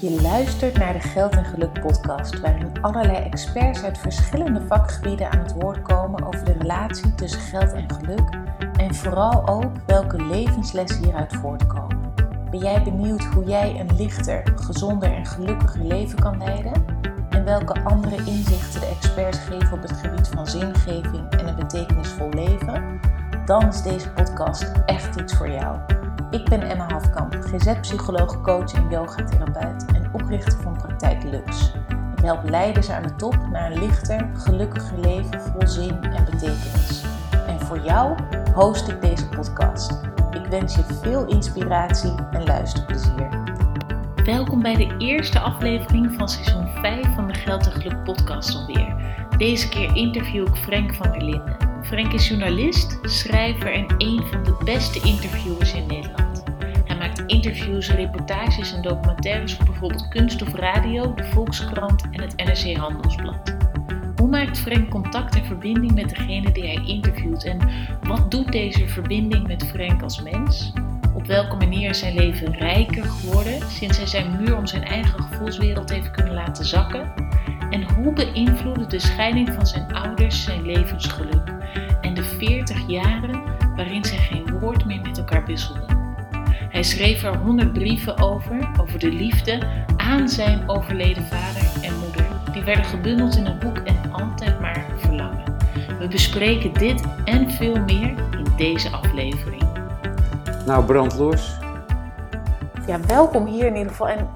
Je luistert naar de Geld en Geluk podcast, waarin allerlei experts uit verschillende vakgebieden aan het woord komen over de relatie tussen geld en geluk en vooral ook welke levenslessen hieruit voortkomen. Ben jij benieuwd hoe jij een lichter, gezonder en gelukkiger leven kan leiden? En welke andere inzichten de experts geven op het gebied van zingeving en een betekenisvol leven? Dan is deze podcast echt iets voor jou. Ik ben Emma Hafkamp, GZ-psycholoog, coach en yogatherapeut en oprichter van Praktijk Lux. Ik help leiders aan de top naar een lichter, gelukkiger leven vol zin en betekenis. En voor jou host ik deze podcast. Ik wens je veel inspiratie en luisterplezier. Welkom bij de eerste aflevering van seizoen 5 van de Geld en Geluk podcast alweer. Deze keer interview ik Frank van der Linden. Frank is journalist, schrijver en een van de beste interviewers in Nederland. Interviews, reportages en documentaires voor bijvoorbeeld Kunst of Radio, de Volkskrant en het NRC Handelsblad. Hoe maakt Frank contact en verbinding met degene die hij interviewt en wat doet deze verbinding met Frank als mens? Op welke manier is zijn leven rijker geworden sinds hij zijn muur om zijn eigen gevoelswereld heeft kunnen laten zakken? En hoe beïnvloedde de scheiding van zijn ouders zijn levensgeluk en de 40 jaren waarin zij geen woord meer met elkaar wisselden? Hij schreef er 100 brieven over, over de liefde aan zijn overleden vader en moeder. Die werden gebundeld in een boek en altijd maar verlangen. We bespreken dit en veel meer in deze aflevering. Nou, brand los. Ja, welkom hier in ieder geval. En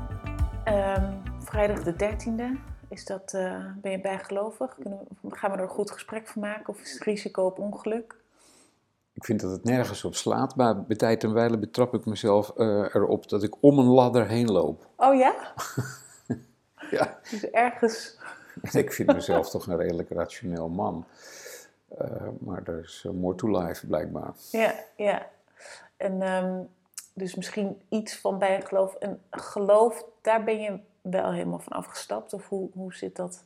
ehm, vrijdag de 13e, is dat, eh, ben je bijgelovig? Kunnen we, gaan we er een goed gesprek van maken of is het risico op ongeluk? Ik vind dat het nergens op slaat, maar bij tijd en wijle betrap ik mezelf eh, erop dat ik om een ladder heen loop. Oh ja? Ja, Dus ergens. ik vind mezelf toch een redelijk rationeel man. Eh, maar er is uh, more to life, blijkbaar. Ja, ja. En ehm, dus misschien iets van bijgeloof. En geloof, daar ben je wel helemaal van afgestapt? Of hoe, hoe zit dat?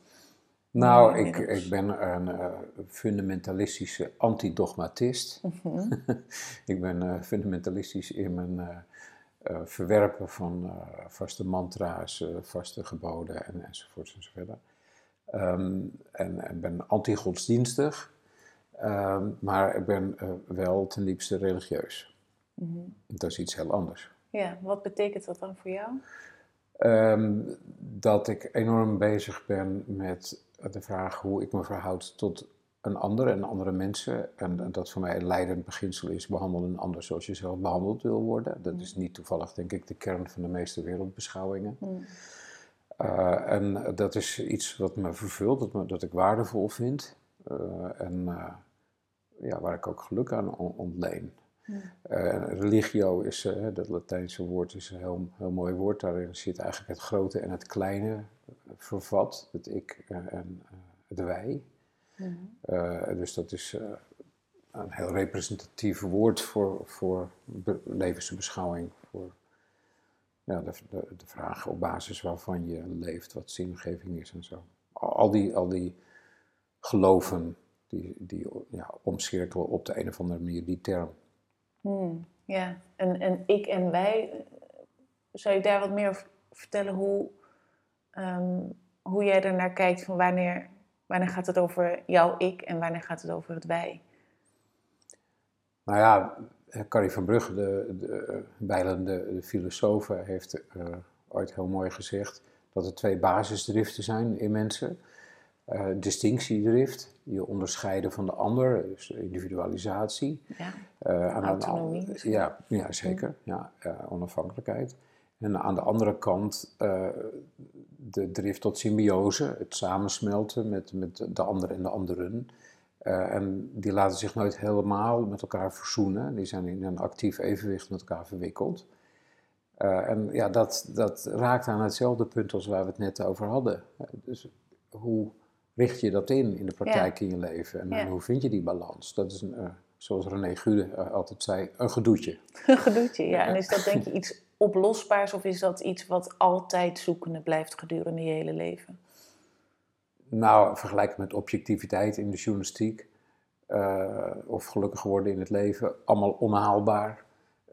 Nou, ik, ik ben een eh, fundamentalistische antidogmatist. Mhm. ik ben eh, fundamentalistisch in mijn eh, verwerpen van vaste mantra's, vaste geboden en, enzovoorts enzoverder. Ehm en, en ben anti-godsdienstig, ehm, maar ik ben wel ten diepste religieus. Mhm. Dat is iets heel anders. Ja, wat betekent dat dan voor jou? Ehm, dat ik enorm bezig ben met de vraag hoe ik me verhoud tot een ander en andere mensen. En, en dat voor mij een leidend beginsel is: behandel een ander zoals je zelf behandeld wil worden. Dat is niet toevallig, denk ik, de kern van de meeste wereldbeschouwingen. Mm. Eh, en dat is iets wat me vervult, dat, me, dat ik waardevol vind. eh, en eh, ja, waar ik ook geluk aan on- ontleen. Eh, religio is, eh, dat Latijnse woord is een heel, heel mooi woord. Daarin zit eigenlijk het grote en het kleine vervat. Het ik eh, en het wij. Dus dat is een heel representatief woord voor, voor be- levensbeschouwing. Voor ja, de, de, de vraag op basis waarvan je leeft, wat zingeving is en zo. Al, al die, al die geloven die, die ja, omcirkelen op de een of andere manier die term. Hmm, ja, en, en ik en wij, zou je daar wat meer over vertellen hoe, ehm, hoe jij er naar kijkt van wanneer, wanneer gaat het over jouw ik en wanneer gaat het over het wij? Nou ja, Carrie van Brugge, de, de, eh, bijlende de filosoof, heeft eh, ooit heel mooi gezegd dat er twee basisdriften zijn in mensen. Eh, distinctiedrift, je onderscheiden van de ander, dus individualisatie. Ja, Eh, aan Autonomie ja, ja, zeker. Ja, eh, onafhankelijkheid. En aan de andere kant de drift tot symbiose, het samensmelten met, met de ander en de anderen. En die laten zich nooit helemaal met elkaar verzoenen. Die zijn in een actief evenwicht met elkaar verwikkeld. En ja, dat, dat raakt aan hetzelfde punt als waar we het net over hadden. Dus hoe richt je dat in in de praktijk in je leven? En, Ja. en hoe vind je die balans? Dat is, een, eh, zoals René Gude eh, altijd zei, een gedoetje. een gedoetje. Ja, en is dat denk je iets oplosbaars of is dat iets wat altijd zoekende blijft gedurende je hele leven? Nou, vergelijk met objectiviteit in de journalistiek. eh, of gelukkig worden in het leven. Allemaal onhaalbaar.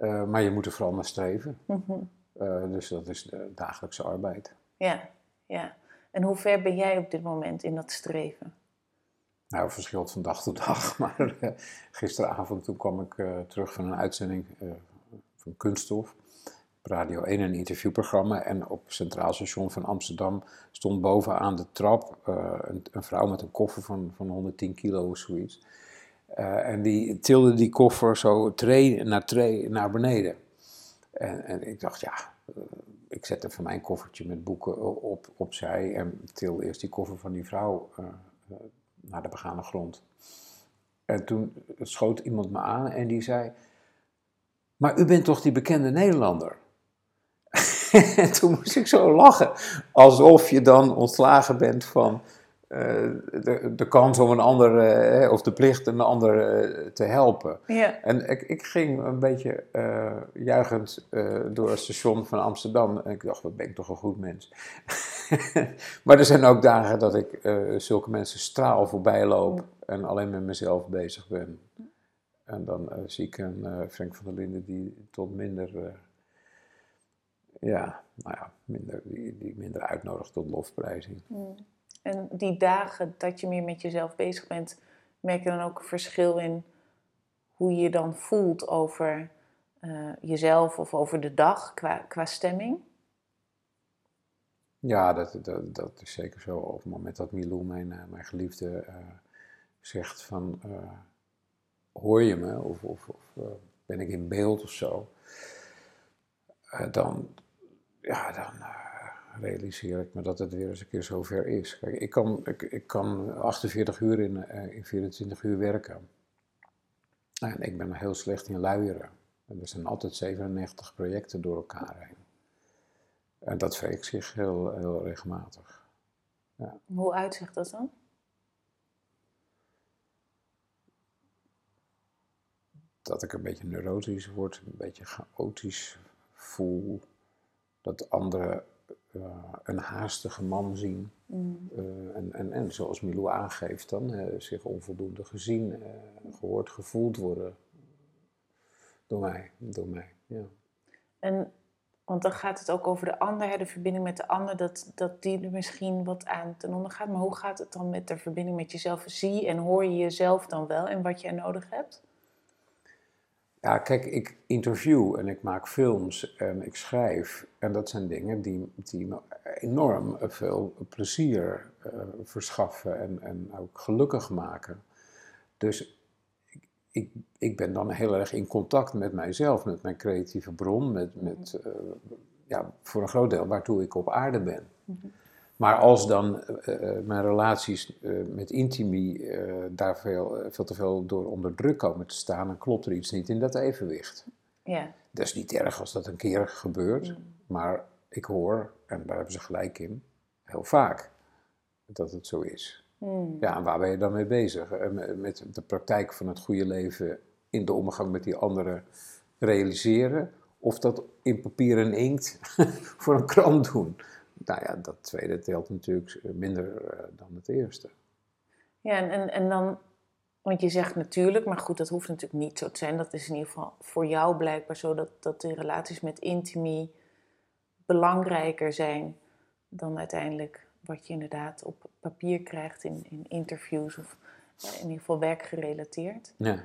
Maar je moet er vooral naar streven. Mhm. dus dat is de dagelijkse arbeid. Ja, ja. En hoe ver ben jij op dit moment in dat streven? Nou, het verschilt van dag tot dag. Maar gisteravond toen kwam ik terug van een uitzending van Kunststof. Radio 1 een interviewprogramma. En op Centraal Station van Amsterdam stond bovenaan de trap een, een, vrouw met een koffer van, van 110 kilo of zoiets. En die tilde die koffer zo tree na tree naar beneden. En, en ik dacht, ja, ik zet even mijn koffertje met boeken op, opzij en til eerst die koffer van die vrouw uh, naar de begane grond. En toen schoot iemand me aan en die zei, maar u bent toch die bekende Nederlander? en toen moest ik zo lachen, alsof je dan ontslagen bent van de, de kans om een ander, uh, of de plicht een ander te helpen. Ja. En ik, ik ging een beetje juichend door het station van Amsterdam en ik dacht, wat ben ik toch een goed mens. maar er zijn ook dagen dat ik zulke mensen straal voorbij loop en alleen met mezelf bezig ben. En dan zie ik een Frank van der Linden die tot minder, ja, nou ja, minder, die, die minder uitnodigt tot lofprijzing. Mm. En die dagen dat je meer met jezelf bezig bent, merk je dan ook een verschil in hoe je je dan voelt over uh, jezelf of over de dag qua, qua stemming? Ja, dat, dat, dat is zeker zo. Op het moment dat Milou, mijn, uh, mijn geliefde, uh, zegt van hoor je me of, of, of ben ik in beeld of zo, dan, ja, dan realiseer ik me dat het weer eens een keer zover is. Kijk, ik kan, ik, ik kan 48 uur in, uh, in 24 uur werken. En ik ben heel slecht in luieren. En er zijn altijd 97 projecten door elkaar heen. En dat wreekt zich heel, heel regelmatig. Ja. Hoe uitzicht dat dan? Dat ik een beetje neurotisch word, een beetje chaotisch voel. Dat anderen uh, een haastige man zien. Mm. Uh, en, en, en zoals Milou aangeeft dan, zich onvoldoende gezien, gehoord, gevoeld worden door mij. Door mij ja. En, want dan gaat het ook over de ander, hè, de verbinding met de ander, dat, dat die er misschien wat aan ten onder gaat. Maar hoe gaat het dan met de verbinding met jezelf? Zie en hoor je jezelf dan wel en wat jij nodig hebt? Ja, kijk, ik interview en ik maak films en ik schrijf. En dat zijn dingen die, die me enorm veel plezier uh, verschaffen en, en ook gelukkig maken. Dus ik, ik, ik ben dan heel erg in contact met mijzelf, met mijn creatieve bron, met, met uh, ja, voor een groot deel waartoe ik op aarde ben. -hmm. Maar als dan uh, mijn relaties uh, met intimie uh, daar veel, veel te veel door onder druk komen te staan, dan klopt er iets niet in dat evenwicht. Ja. Dat is niet erg als dat een keer gebeurt, mm. maar ik hoor, en daar hebben ze gelijk in, heel vaak dat het zo is. Mm. Ja, en waar ben je dan mee bezig? Met de praktijk van het goede leven in de omgang met die anderen realiseren, of dat in papier en inkt voor een krant doen? Nou ja, dat tweede telt natuurlijk minder uh, dan het eerste. Ja, en, en, en dan, want je zegt natuurlijk, maar goed, dat hoeft natuurlijk niet zo te zijn. Dat is in ieder geval voor jou blijkbaar zo dat, dat de relaties met intimie belangrijker zijn dan uiteindelijk wat je inderdaad op papier krijgt in, in interviews of in ieder geval werkgerelateerd. Ja.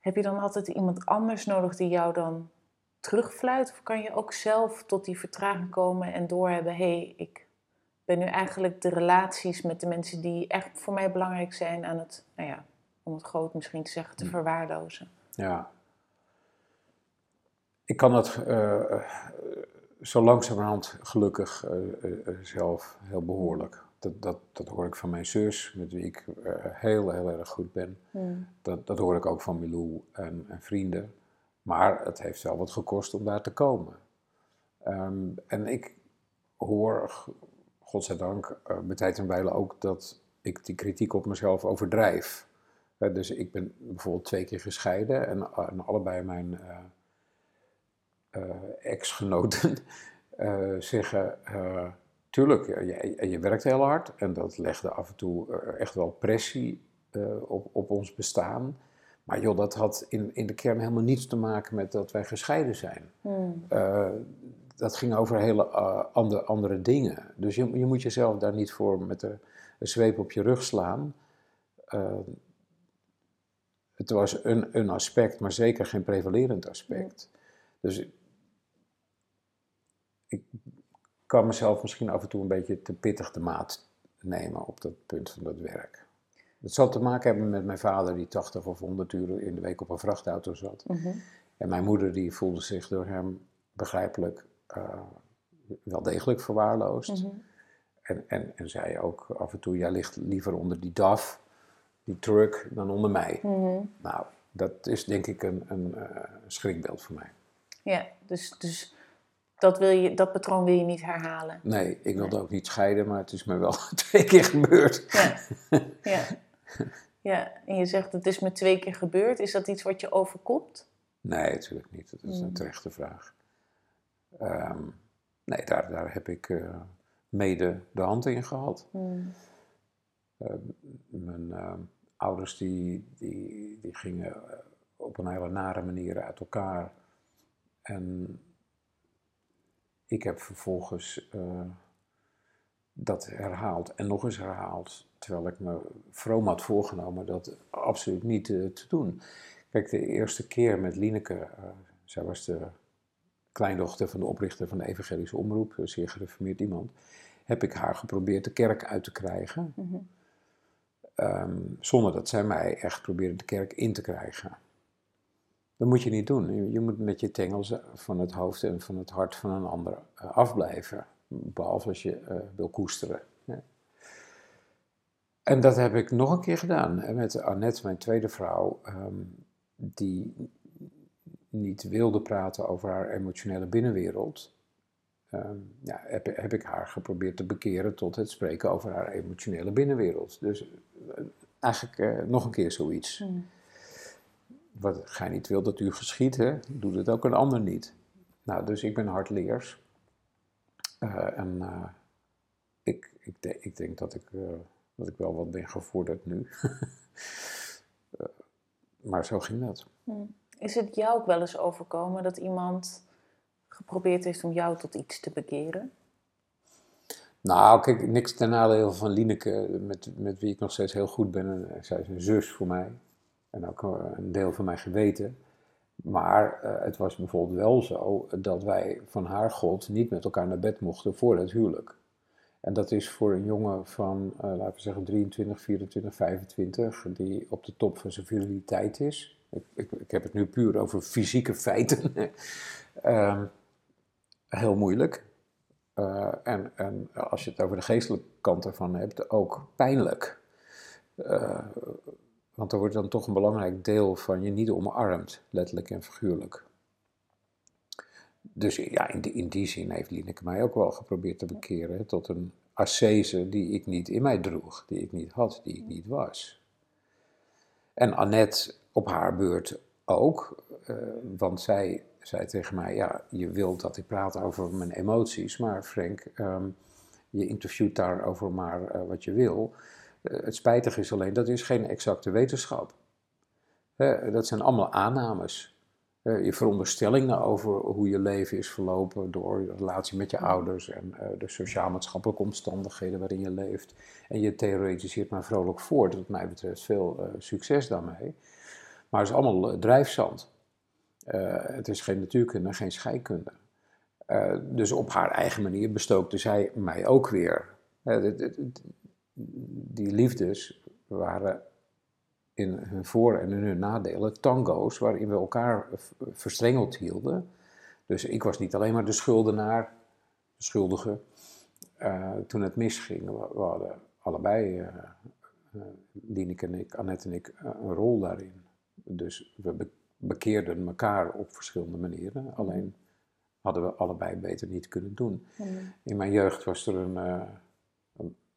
Heb je dan altijd iemand anders nodig die jou dan terugfluit? Of kan je ook zelf tot die vertraging komen en doorhebben: hé, hey, ik ben nu eigenlijk de relaties met de mensen die echt voor mij belangrijk zijn aan het, nou ja, om het groot misschien te zeggen, te verwaarlozen? Ja. Ik kan het uh, zo langzamerhand gelukkig uh, uh, zelf heel behoorlijk. Dat, dat, dat hoor ik van mijn zus, met wie ik heel, heel erg goed ben. Hmm. Dat, dat hoor ik ook van Milou en, en vrienden. Maar het heeft wel wat gekost om daar te komen. Um, en ik hoor, godzijdank, uh, bij tijd en wijle ook dat ik die kritiek op mezelf overdrijf. Uh, dus ik ben bijvoorbeeld twee keer gescheiden en, en allebei mijn ex-genoten zeggen, tuurlijk, je, je, werkt heel hard en dat legde af en toe echt wel pressie op, op ons bestaan. Maar joh, dat had in, in de kern helemaal niets te maken met dat wij gescheiden zijn. Hmm. Uh, dat ging over hele uh, andere, andere dingen. Dus je, je moet jezelf daar niet voor met de, een zweep op je rug slaan. Uh, het was een, een aspect, maar zeker geen prevalerend aspect. Dus ik kan mezelf misschien af en toe een beetje te pittig de maat nemen op dat punt van dat werk. Het zal te maken hebben met mijn vader die 80 of 100 uur in de week op een vrachtauto zat. Mhm. En mijn moeder die voelde zich door hem begrijpelijk uh, wel degelijk verwaarloosd. Mhm. en, en, en zei ook af en toe, jij ligt liever onder die DAF, die truck, dan onder mij. Mhm. Nou, dat is denk ik een, een, uh, schrikbeeld voor mij. Ja, dus, dus dat, wil je, dat patroon wil je niet herhalen? Nee, ik wilde ook niet scheiden, maar het is me wel twee keer gebeurd. Ja. ja. Ja, en je zegt het is me twee keer gebeurd. Is dat iets wat je overkomt? Nee, natuurlijk niet. Dat is een mm. terechte vraag. Ehm, nee, daar, daar heb ik uh, mede de hand in gehad. Mm. Uh, mijn uh, ouders die, die, die gingen op een hele nare manier uit elkaar. En ik heb vervolgens dat herhaald en nog eens herhaald. Terwijl ik me vroom had voorgenomen dat absoluut niet te doen. Kijk, de eerste keer met Lineke, uh, zij was de kleindochter van de oprichter van de Evangelische Omroep, een zeer gereformeerd iemand, heb ik haar geprobeerd de kerk uit te krijgen. Mhm. Ehm, zonder dat zij mij echt probeerde de kerk in te krijgen. Dat moet je niet doen. Je, moet met je tengels van het hoofd en van het hart van een ander uh, afblijven. Behalve als je uh, wil koesteren. En dat heb ik nog een keer gedaan. Met Annette, mijn tweede vrouw. Ehm, die niet wilde praten over haar emotionele binnenwereld, ehm, ja, heb, heb, ik haar geprobeerd te bekeren tot het spreken over haar emotionele binnenwereld. Dus eh, eigenlijk uh, nog een keer zoiets. Hmm. Wat gij niet wil dat u geschiet, hè, doet het ook een ander niet. Nou, dus ik ben hardleers. Uh, en ik, ik, de, ik, denk dat ik, dat ik wel wat ben gevorderd nu. maar zo ging dat. Hmm. Is het jou ook wel eens overkomen dat iemand geprobeerd heeft om jou tot iets te bekeren? Nou, kijk, niks ten nadele van Lineke, met, met wie ik nog steeds heel goed ben. zij is een zus voor mij. En ook een deel van mijn geweten. Maar uh, het was bijvoorbeeld wel zo dat wij van haar God niet met elkaar naar bed mochten voor het huwelijk. En dat is voor een jongen van, uh, laten we zeggen, 23, 24, 25, die op de top van zijn viriliteit is. Ik, ik, ik heb het nu puur over fysieke feiten. uh, heel moeilijk. Uh, en, en als je het over de geestelijke kant ervan hebt, ook pijnlijk. Uh, want er wordt dan toch een belangrijk deel van je niet omarmd, letterlijk en figuurlijk. Dus ja, in die, in die zin heeft Lineke mij ook wel geprobeerd te bekeren tot een ascese die ik niet in mij droeg, die ik niet had, die ik niet was. En Annette op haar beurt ook, uh, want zij zei tegen mij, ja, je wilt dat ik praat over mijn emoties, maar Frank, um, je interviewt daarover maar uh, wat je wil. Uh, het spijtige is alleen, dat is geen exacte wetenschap. dat zijn allemaal aannames uh, je veronderstellingen over hoe je leven is verlopen door je relatie met je ouders en uh, de sociaal-maatschappelijke omstandigheden waarin je leeft. En je theoretiseert maar vrolijk voort. Wat mij betreft veel succes daarmee. Maar het is allemaal drijfzand. het is geen natuurkunde, geen scheikunde. dus op haar eigen manier bestookte zij mij ook weer. Die liefdes waren in hun voor- en in hun nadelen tango's waarin we elkaar verstrengeld hielden. Dus ik was niet alleen maar de schuldenaar, de schuldige, uh, toen het misging. We, hadden allebei, uh, uh, en ik, Annette en ik, een rol daarin. Dus we bekeerden elkaar op verschillende manieren. Alleen hadden we allebei beter niet kunnen doen. In mijn jeugd was er een,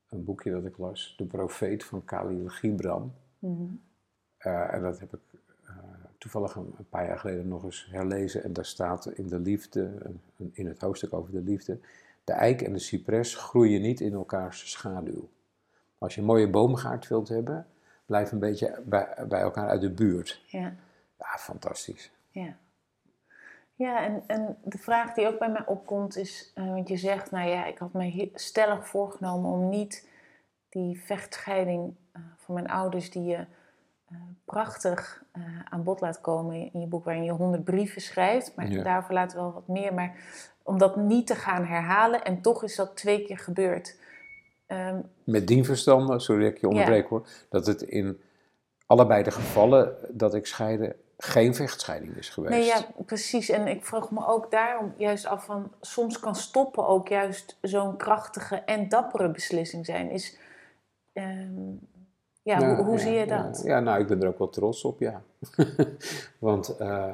een, boekje dat ik las, De Profeet van Khalil Gibran. Mm uh, en dat heb ik uh, toevallig een, een, paar jaar geleden nog eens herlezen. En daar staat in de liefde, in het hoofdstuk over de liefde, de eik en de cipres groeien niet in elkaars schaduw. Als je een mooie boomgaard wilt hebben, blijf een beetje bij, bij elkaar uit de buurt. Ja. Ja, fantastisch. Ja. Ja, en, en de vraag die ook bij mij opkomt is, uh, want je zegt, nou ja, ik had me stellig voorgenomen om niet die vechtscheiding uh, van mijn ouders, die je uh, prachtig aan bod laat komen in je boek, waarin je honderd brieven schrijft, maar ja. daarvoor laten we wel wat meer, maar om dat niet te gaan herhalen en toch is dat twee keer gebeurd. Um, Met dien verstande, sorry dat ik je onderbreek ja. hoor, dat het in allebei de gevallen dat ik scheide geen vechtscheiding is geweest. Nee, ja, precies. En ik vroeg me ook daarom juist af van... soms kan stoppen ook juist zo'n krachtige en dappere beslissing zijn. Is, um, ja, nou, hoe, hoe ja, zie je dat? Ja, ja, nou, ik ben er ook wel trots op, ja. Want uh,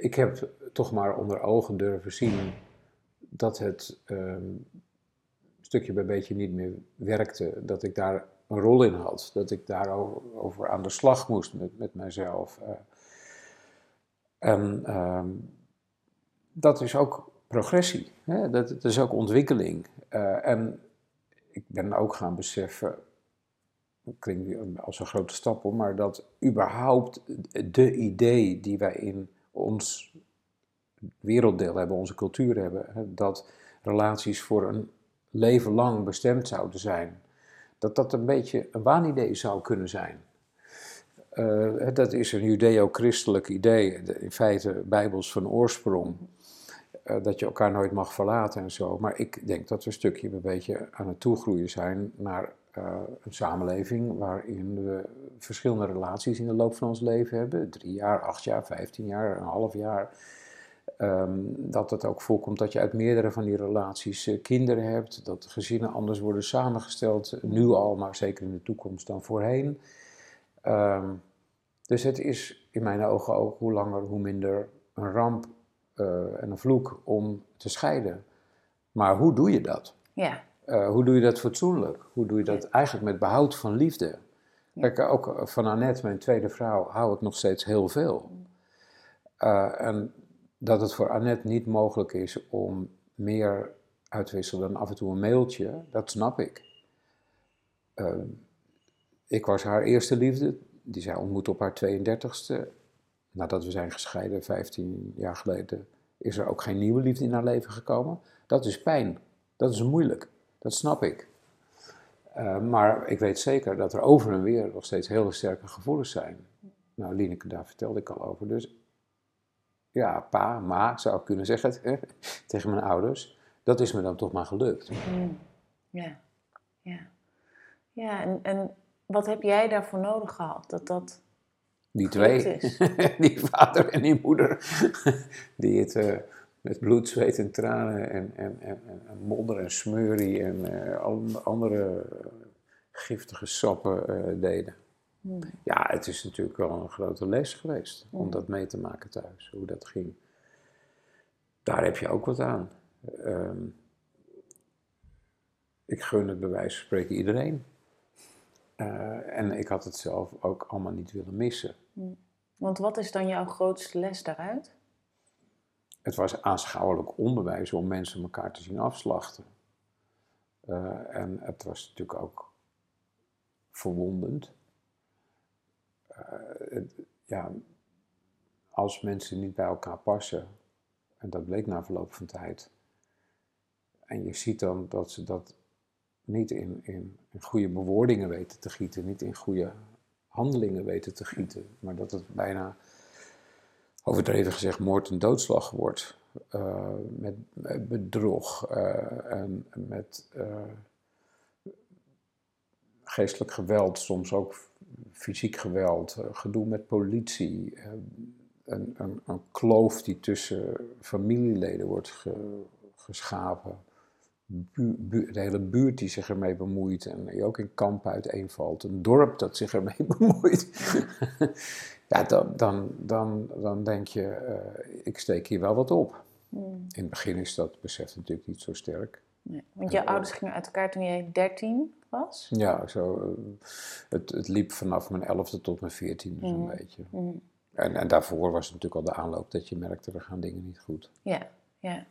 ik heb toch maar onder ogen durven zien... dat het um, stukje bij beetje niet meer werkte. Dat ik daar een rol in had. Dat ik daarover aan de slag moest met, met mijzelf. Uh, en uh, dat is ook progressie. Hè? Dat, is ook ontwikkeling. Uh, en ik ben ook gaan beseffen, klinkt als een grote stap hoor, maar dat überhaupt de idee die wij in ons werelddeel hebben, onze cultuur hebben, dat relaties voor een leven lang bestemd zouden zijn dat dat een beetje een waanidee zou kunnen zijn. Uh, dat is een judeo-christelijk idee, in feite bijbels van oorsprong, uh, dat je elkaar nooit mag verlaten en zo. Maar ik denk dat we een stukje een beetje aan het toegroeien zijn naar uh, een samenleving waarin we verschillende relaties in de loop van ons leven hebben. Drie jaar, acht jaar, vijftien jaar, een half jaar. Um, dat het ook voorkomt dat je uit meerdere van die relaties uh, kinderen hebt, dat gezinnen anders worden samengesteld, nu al, maar zeker in de toekomst dan voorheen. Um, dus het is in mijn ogen ook hoe langer hoe minder een ramp uh, en een vloek om te scheiden. Maar hoe doe je dat? Ja. Uh, hoe doe je dat fatsoenlijk? Hoe doe je dat ja. eigenlijk met behoud van liefde? Ja. Kijk, ook van Annette, mijn tweede vrouw, hou ik nog steeds heel veel. en dat het voor Annette niet mogelijk is om meer uit te wisselen dan af en toe een mailtje, dat snap ik. Uh, ik was haar eerste liefde, die zij ontmoette op haar 32ste. Nadat we zijn gescheiden, 15 jaar geleden, is er ook geen nieuwe liefde in haar leven gekomen. Dat is pijn, dat is moeilijk, dat snap ik. Uh, maar ik weet zeker dat er over en weer nog steeds hele sterke gevoelens zijn. Nou, Lineke, daar vertelde ik al over. Dus ja, pa, ma, zou ik kunnen zeggen tegen mijn ouders. Dat is me dan toch maar gelukt. Mm. Ja, ja. Ja, en, en wat heb jij daarvoor nodig gehad? Dat dat Die twee, die vader en die moeder, die het uh, met bloed, zweet en tranen en, en, en, en modder en smeurie en uh, andere giftige sappen uh, deden. Hmm. Ja, het is natuurlijk wel een grote les geweest om dat mee te maken thuis, hoe dat ging. Daar heb je ook wat aan. Um, ik gun het bij wijze van spreken iedereen. Uh, en ik had het zelf ook allemaal niet willen missen. Hmm. Want wat is dan jouw grootste les daaruit? Het was aanschouwelijk onderwijs om mensen elkaar te zien afslachten. Uh, en het was natuurlijk ook verwondend. Uh, ja, als mensen niet bij elkaar passen, en dat bleek na verloop van tijd, en je ziet dan dat ze dat niet in, in, goede bewoordingen weten te gieten, niet in goede handelingen weten te gieten, maar dat het bijna, overdreven gezegd, moord en doodslag wordt. Uh, met, bedrog uh, en met geestelijk geweld, soms ook fysiek geweld, uh, gedoe met politie, uh, een, een, een, kloof die tussen familieleden wordt ge, geschapen, bu, bu, de hele buurt die zich ermee bemoeit en je ook in kampen uiteenvalt, een dorp dat zich ermee bemoeit. ja, dan, dan, dan, dan denk je, uh, ik steek hier wel wat op. Hmm. In het begin is dat besef natuurlijk niet zo sterk. Nee, want je ouders gingen uit elkaar toen jij 13 was? Ja, zo, het, het liep vanaf mijn 11e tot mijn 14e zo'n mm. beetje. Mm. En, en daarvoor was het natuurlijk al de aanloop dat je merkte, er gaan dingen niet goed. Ja, ja.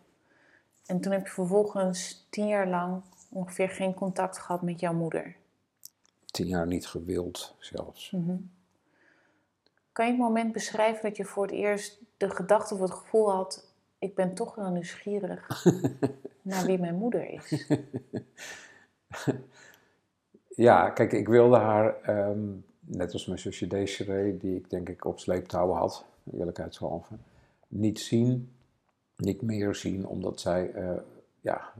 En toen heb je vervolgens tien jaar lang ongeveer geen contact gehad met jouw moeder? Tien jaar niet gewild zelfs. Mm -hmm. Kan je het moment beschrijven dat je voor het eerst de gedachte of het gevoel had, ik ben toch wel nieuwsgierig naar wie mijn moeder is. ja, kijk, ik wilde haar, ehm, net als mijn zusje Desiree, die ik denk ik op sleeptouw had, eerlijkheidshalve, niet zien, niet meer zien, omdat zij uh, ja,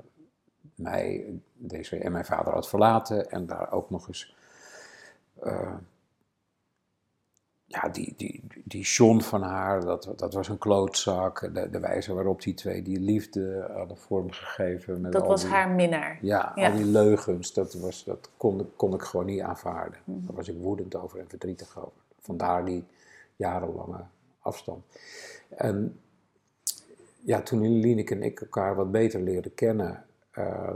mij, Desiree en mijn vader had verlaten en daar ook nog eens uh, ja, die, die, die John van haar, dat, dat was een klootzak. De, de wijze waarop die twee die liefde hadden vormgegeven. Met dat was haar minnaar. Ja, al die leugens, dat, was, dat kon, kon ik gewoon niet aanvaarden. Mhm. Daar was ik woedend over en verdrietig over. Vandaar die jarenlange afstand. En ja, toen Lieneke en ik elkaar wat beter leerden kennen, uh,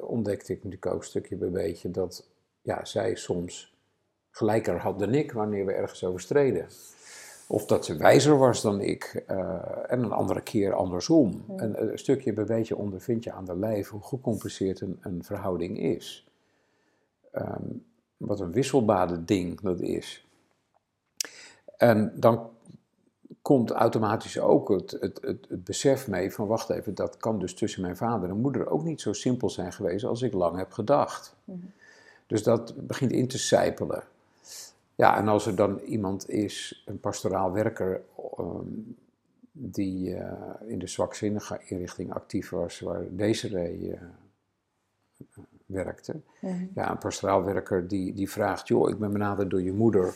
ontdekte ik natuurlijk ook stukje bij beetje dat ja, zij soms gelijker had dan ik wanneer we ergens over streden. Of dat ze wijzer was dan ik. Uh, en een andere keer andersom. Een, een, stukje bij beetje ondervind je aan de lijf hoe gecompliceerd een, een verhouding is. Um, wat een wisselbare ding dat is. En dan komt automatisch ook het, het, het, het, besef mee van wacht even, dat kan dus tussen mijn vader en moeder ook niet zo simpel zijn geweest als ik lang heb gedacht. Mm. Dus dat begint in te sijpelen. Ja, en als er dan iemand is, een pastoraal werker, ehm, die uh, in de zwakzinnige inrichting actief was, waar deze uh, werkte. Mhm. Ja, een pastoraal werker die, die vraagt, joh, ik ben benaderd door je moeder,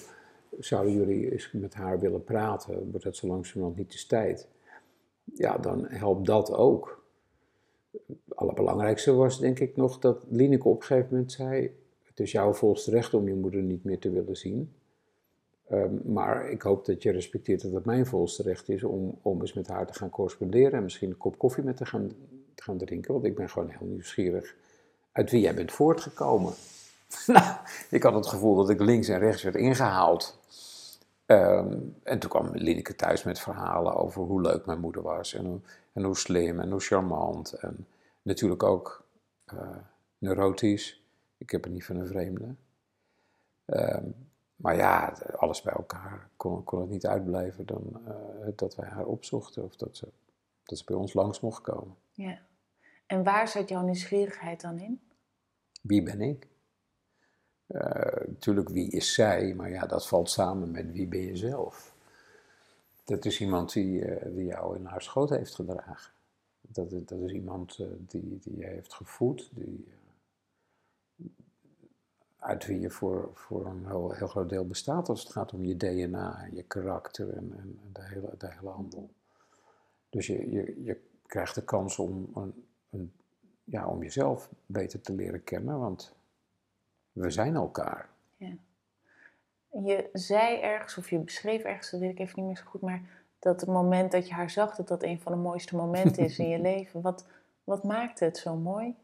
zouden jullie eens met haar willen praten? Wordt dat zo langzamerhand niet de tijd? Ja, dan helpt dat ook. Het allerbelangrijkste was denk ik nog dat Lineke op een gegeven moment zei, het is jouw volste recht om je moeder niet meer te willen zien. Ehm, maar ik hoop dat je respecteert dat het mijn volste recht is om, om eens met haar te gaan corresponderen en misschien een kop koffie met te gaan, te gaan drinken. Want ik ben gewoon heel nieuwsgierig uit wie jij bent voortgekomen. nou, ik had het gevoel dat ik links en rechts werd ingehaald. Ehm, en toen kwam Lineke thuis met verhalen over hoe leuk mijn moeder was en en hoe slim en hoe charmant. En natuurlijk ook uh, neurotisch. Ik heb het niet van een vreemde. Ehm, maar ja, alles bij elkaar kon, kon het niet uitblijven dan uh, dat wij haar opzochten of dat ze, dat ze bij ons langs mocht komen. Ja. En waar zit jouw nieuwsgierigheid dan in? Wie ben ik? Uh, natuurlijk, wie is zij? Maar ja, dat valt samen met wie ben je zelf. Dat is iemand die, uh, die jou in haar schoot heeft gedragen. Dat, dat is iemand die, die je heeft gevoed, die uit wie je voor, voor een heel, heel, groot deel bestaat als het gaat om je DNA en je karakter en, en de, hele, de hele handel. Dus je, je, je krijgt de kans om, een, een, ja, om jezelf beter te leren kennen, want we zijn elkaar. Ja. Je zei ergens, of je beschreef ergens, dat weet ik even niet meer zo goed, maar dat het moment dat je haar zag, dat dat een van de mooiste momenten is in je leven. Wat, wat maakte het zo mooi?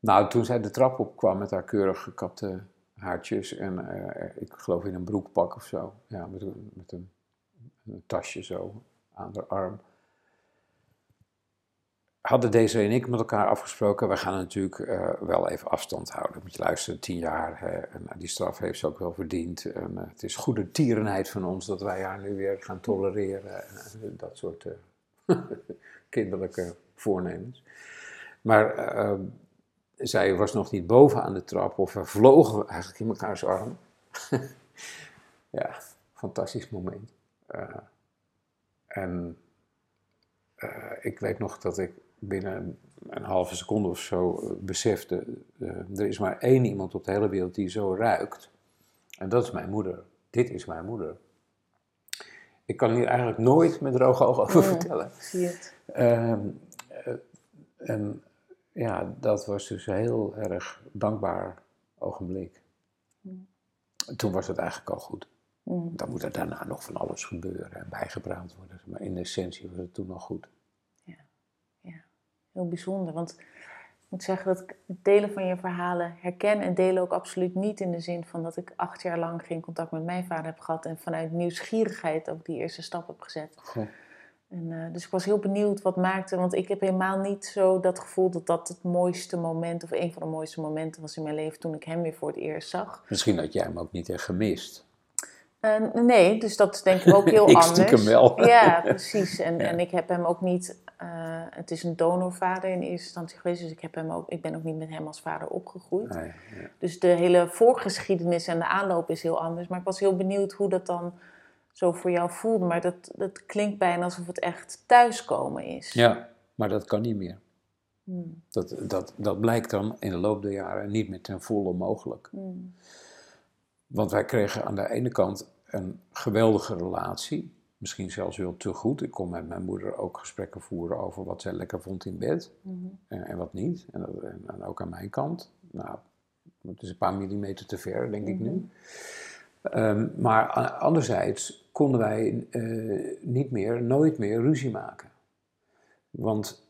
Nou, toen zij de trap opkwam met haar keurig gekapte haartjes en uh, ik geloof in een broekpak of zo, ja, met, een, met een, tasje zo aan haar arm. Hadden deze en ik met elkaar afgesproken, we gaan natuurlijk uh, wel even afstand houden. Moet je luisteren, tien jaar, en uh, die straf heeft ze ook wel verdiend. En, het is goede tierenheid van ons dat wij haar nu weer gaan tolereren. En, dat soort kinderlijke voornemens. Maar zij was nog niet boven aan de trap of we vlogen eigenlijk in mekaars arm. ja, fantastisch moment. Uh, en uh, ik weet nog dat ik binnen een halve seconde of zo uh, besefte: er is maar één iemand op de hele wereld die zo ruikt. En dat is mijn moeder. Dit is mijn moeder. Ik kan hier eigenlijk nooit met droge ogen over vertellen. Zie het. Ehm, en ja, dat was dus een heel erg dankbaar ogenblik. Mm. Toen was het eigenlijk al goed. Mm. Dan moet er daarna nog van alles gebeuren en bijgepraat worden. Maar in essentie was het toen al goed. Ja, ja. heel bijzonder. Want ik moet zeggen dat ik delen van je verhalen herken en delen ook absoluut niet in de zin van dat ik acht jaar lang geen contact met mijn vader heb gehad en vanuit nieuwsgierigheid ook die eerste stap heb gezet. En, uh, dus ik was heel benieuwd wat maakte, want ik heb helemaal niet zo dat gevoel dat dat het mooiste moment of een van de mooiste momenten was in mijn leven toen ik hem weer voor het eerst zag. Misschien had jij hem ook niet echt gemist. Uh, nee, dus dat is denk ik ook heel ik anders. wel. Ja, precies. En, ja. en ik heb hem ook niet. Uh, het is een donorvader in eerste instantie geweest, dus ik, heb hem ook, ik ben ook niet met hem als vader opgegroeid. Nee, ja. Dus de hele voorgeschiedenis en de aanloop is heel anders. Maar ik was heel benieuwd hoe dat dan zo voor jou voelde. Maar dat, dat klinkt bijna alsof het echt thuiskomen is. Ja, maar dat kan niet meer. Hmm. Dat, dat, dat blijkt dan in de loop der jaren niet meer ten volle mogelijk. Hmm. Want wij kregen aan de ene kant een geweldige relatie, misschien zelfs wel te goed. Ik kon met mijn moeder ook gesprekken voeren over wat zij lekker vond in bed Hmm. en, en wat niet. En, dat- en, en ook aan mijn kant. Nou, het is een paar millimeter te ver, denk ik nu. Ehm, maar anderzijds konden wij eh, niet meer, nooit meer ruzie maken. Want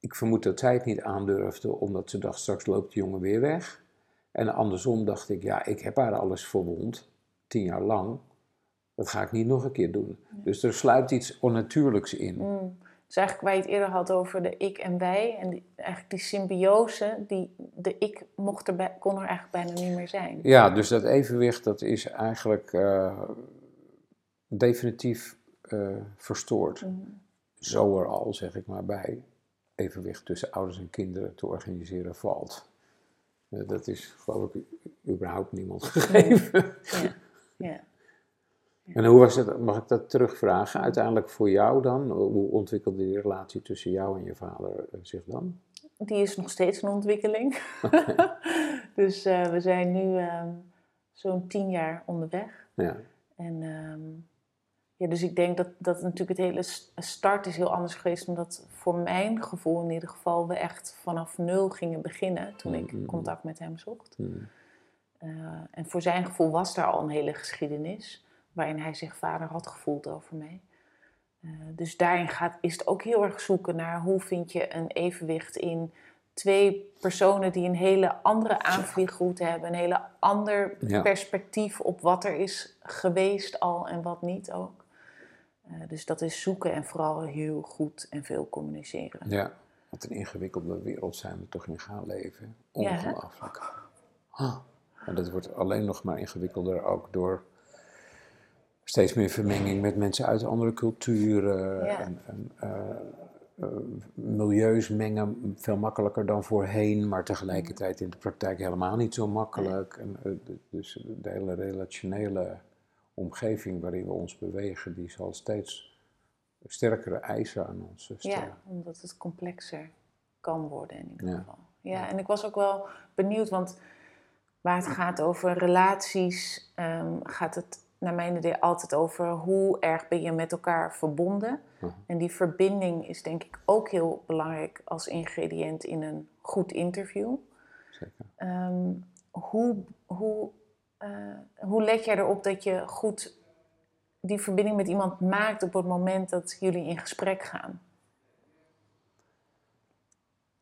ik vermoed dat zij het niet aandurfde, omdat ze dacht, straks loopt de jongen weer weg. En andersom dacht ik, ja, ik heb haar alles verwond, tien jaar lang. Dat ga ik niet nog een keer doen. Dus er sluipt iets onnatuurlijks in. Hmm. Dus eigenlijk waar je het eerder had over de ik en wij. En die, eigenlijk die symbiose, die, de ik mocht er bij, kon er eigenlijk bijna niet meer zijn. Ja, dus dat evenwicht dat is eigenlijk eh, definitief eh, verstoord. Hmm. Zo er al, zeg ik maar, bij evenwicht tussen ouders en kinderen te organiseren valt. Eh, dat is, geloof ik, überhaupt niemand gegeven. Ja. ja. En hoe was het, mag ik dat terugvragen, uiteindelijk voor jou dan? Hoe ontwikkelde die relatie tussen jou en je vader eh, zich dan? Die is nog steeds in ontwikkeling. dus we zijn nu ehm, zo'n tien jaar onderweg. Ja, En ehm, ja, dus ik denk dat, dat natuurlijk het hele start is heel anders geweest. Omdat voor mijn gevoel in ieder geval we echt vanaf nul gingen beginnen toen ik contact met hem zocht. Hmm. Eh, en voor zijn gevoel was daar al een hele geschiedenis waarin hij zich vader had gevoeld over mij. Eh, dus daarin gaat, is het ook heel erg zoeken naar hoe vind je een evenwicht in twee personen die een hele andere aanvliegroute hebben, een hele ander Ja. perspectief op wat er is geweest al en wat niet ook. Eh, dus dat is zoeken en vooral heel goed en veel communiceren. ja. Wat een ingewikkelde wereld zijn we toch in gaan leven. Ja? Ongelooflijk. Ah. En dat wordt alleen nog maar ingewikkelder ook door steeds meer vermenging met mensen uit andere culturen. Ja. En, en, eh, eh, milieus mengen veel makkelijker dan voorheen, maar tegelijkertijd in de praktijk helemaal niet zo makkelijk. En, dus de hele relationele omgeving waarin we ons bewegen, die zal steeds sterkere eisen aan ons stellen. Ja, omdat het complexer kan worden in ieder Ja. geval. Ja, en ik was ook wel benieuwd, want waar het gaat over relaties, ehm, gaat het naar mijn idee altijd over hoe erg ben je met elkaar verbonden. En die verbinding is denk ik ook heel belangrijk als ingrediënt in een goed interview. Zeker. Ehm, hoe, hoe, hoe let jij erop dat je goed die verbinding met iemand maakt op het moment dat jullie in gesprek gaan?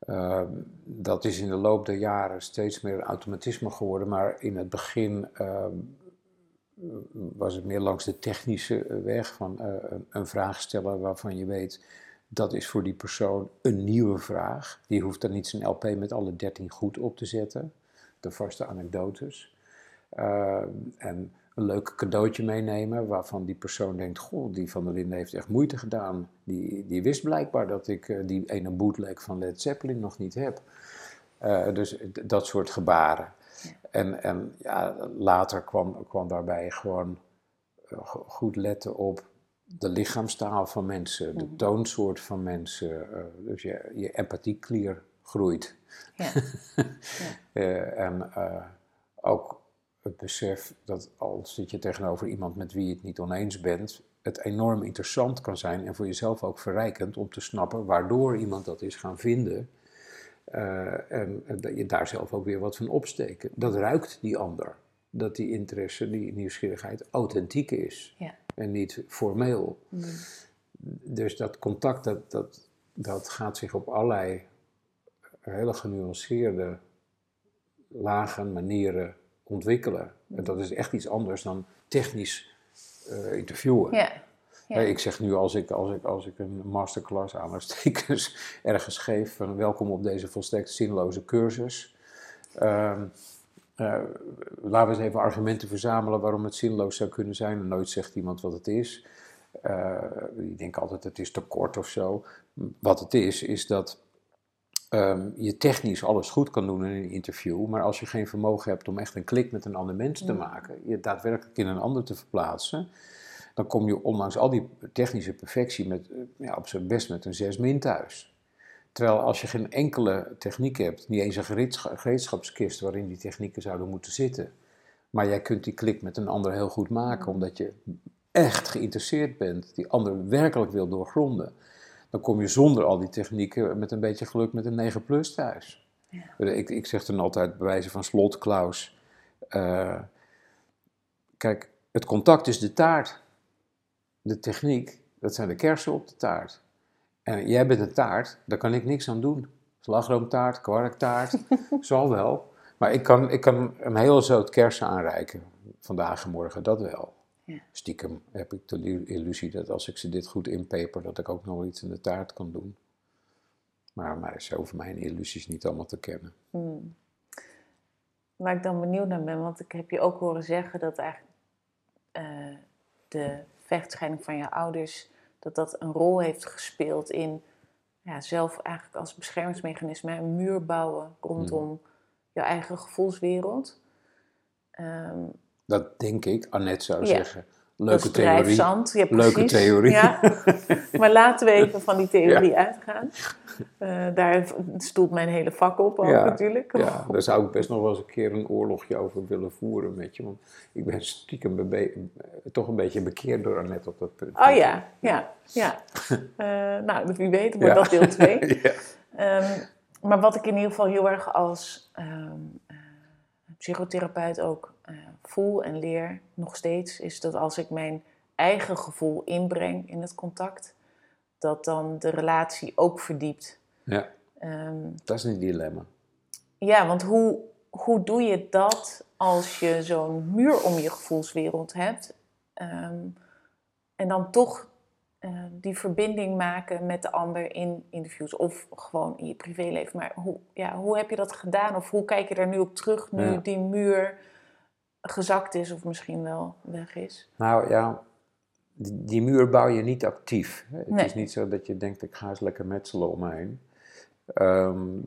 Uh, dat is in de loop der jaren steeds meer een automatisme geworden, maar in het begin uh, was het meer langs de technische weg van uh, een, vraag stellen waarvan je weet dat is voor die persoon een nieuwe vraag. Die hoeft dan niet zijn LP met alle 13 goed op te zetten, de vaste anekdotes. Uh, en een leuk cadeautje meenemen waarvan die persoon denkt: Goh, die van der Linden heeft echt moeite gedaan. Die, die wist blijkbaar dat ik uh, die ene bootleg van Led Zeppelin nog niet heb. Uh, dus dat soort gebaren. Ja. En, en ja, later kwam, kwam daarbij gewoon uh, goed letten op de lichaamstaal van mensen, de toonsoort van mensen. Uh, dus je, je empathieklier groeit. Ja. ja. en ook het besef dat als zit je tegenover iemand met wie je het niet oneens bent, het enorm interessant kan zijn en voor jezelf ook verrijkend om te snappen waardoor iemand dat is gaan vinden. Uh, en, en, dat je daar zelf ook weer wat van opsteken. Dat ruikt die ander. Dat die interesse, die nieuwsgierigheid authentiek is ja. en niet formeel. Mm. Dus dat contact, dat, dat, dat gaat zich op allerlei hele genuanceerde lagen, manieren ontwikkelen. En dat is echt iets anders dan technisch uh, interviewen. Ja. Ja. Ik zeg nu als ik, als ik, als ik een masterclass ergens geef van welkom op deze volstrekt zinloze cursus. Uh, uh, laten we eens even argumenten verzamelen waarom het zinloos zou kunnen zijn. En nooit zegt iemand wat het is. Uh, ik denk altijd het is te kort of zo. Wat het is, is dat um, je technisch alles goed kan doen in een interview. Maar als je geen vermogen hebt om echt een klik met een ander mens te maken, je daadwerkelijk in een ander te verplaatsen, dan kom je ondanks al die technische perfectie met, ja, op zijn best met een 6 min thuis. Terwijl als je geen enkele techniek hebt, niet eens een gereedschapskist waarin die technieken zouden moeten zitten, maar jij kunt die klik met een ander heel goed maken omdat je echt geïnteresseerd bent, die ander werkelijk wil doorgronden, dan kom je zonder al die technieken met een beetje geluk met een 9 plus thuis. Ja. Ik, ik zeg dan altijd bij wijze van slot, Klaus, uh, kijk, het contact is de taart. De techniek, dat zijn de kersen op de taart. En jij bent een taart, daar kan ik niks aan doen. Slagroomtaart, kwarktaart, zal wel. Maar ik kan, ik kan een hele zoot kersen aanreiken, vandaag en morgen, dat wel. Ja. Stiekem heb ik de illusie dat als ik ze dit goed inpeper, dat ik ook nog iets in de taart kan doen. Maar, maar is over mijn illusies niet allemaal te kennen. Hmm. Waar ik dan benieuwd naar ben, want ik heb je ook horen zeggen dat eigenlijk uh, de vechtscheiding van je ouders dat dat een rol heeft gespeeld in ja, zelf eigenlijk als beschermingsmechanisme een muur bouwen rondom hmm. je eigen gevoelswereld. Um, dat denk ik, Annette zou zeggen. Leuke theorie. Ja, Leuke theorie. Ja. maar laten we even van die theorie uitgaan. Uh, daar stoelt mijn hele vak op ook natuurlijk. Ja, daar zou ik best nog wel eens een keer een oorlogje over willen voeren met je. Want ik ben stiekem toch een beetje bekeerd door Annette op dat punt. Oh ja, ja, ja. Uh, nou, wie weet wordt dat deel 2. um, ehm, maar wat ik in ieder geval heel erg als um, uh, psychotherapeut ook voel en leer nog steeds, is dat als ik mijn eigen gevoel inbreng in het contact, dat dan de relatie ook verdiept. Ja. Ehm, dat is een dilemma. Ja, want hoe, hoe doe je dat als je zo'n muur om je gevoelswereld hebt ehm, en dan toch uh, die verbinding maken met de ander in interviews of gewoon in je privéleven. Maar hoe, ja, hoe heb je dat gedaan of hoe kijk je daar nu op terug nu die muur gezakt is of misschien wel weg is? Nou ja, die, muur bouw je niet actief. Het is niet zo dat je denkt, ik ga eens lekker metselen om me heen. Ehm,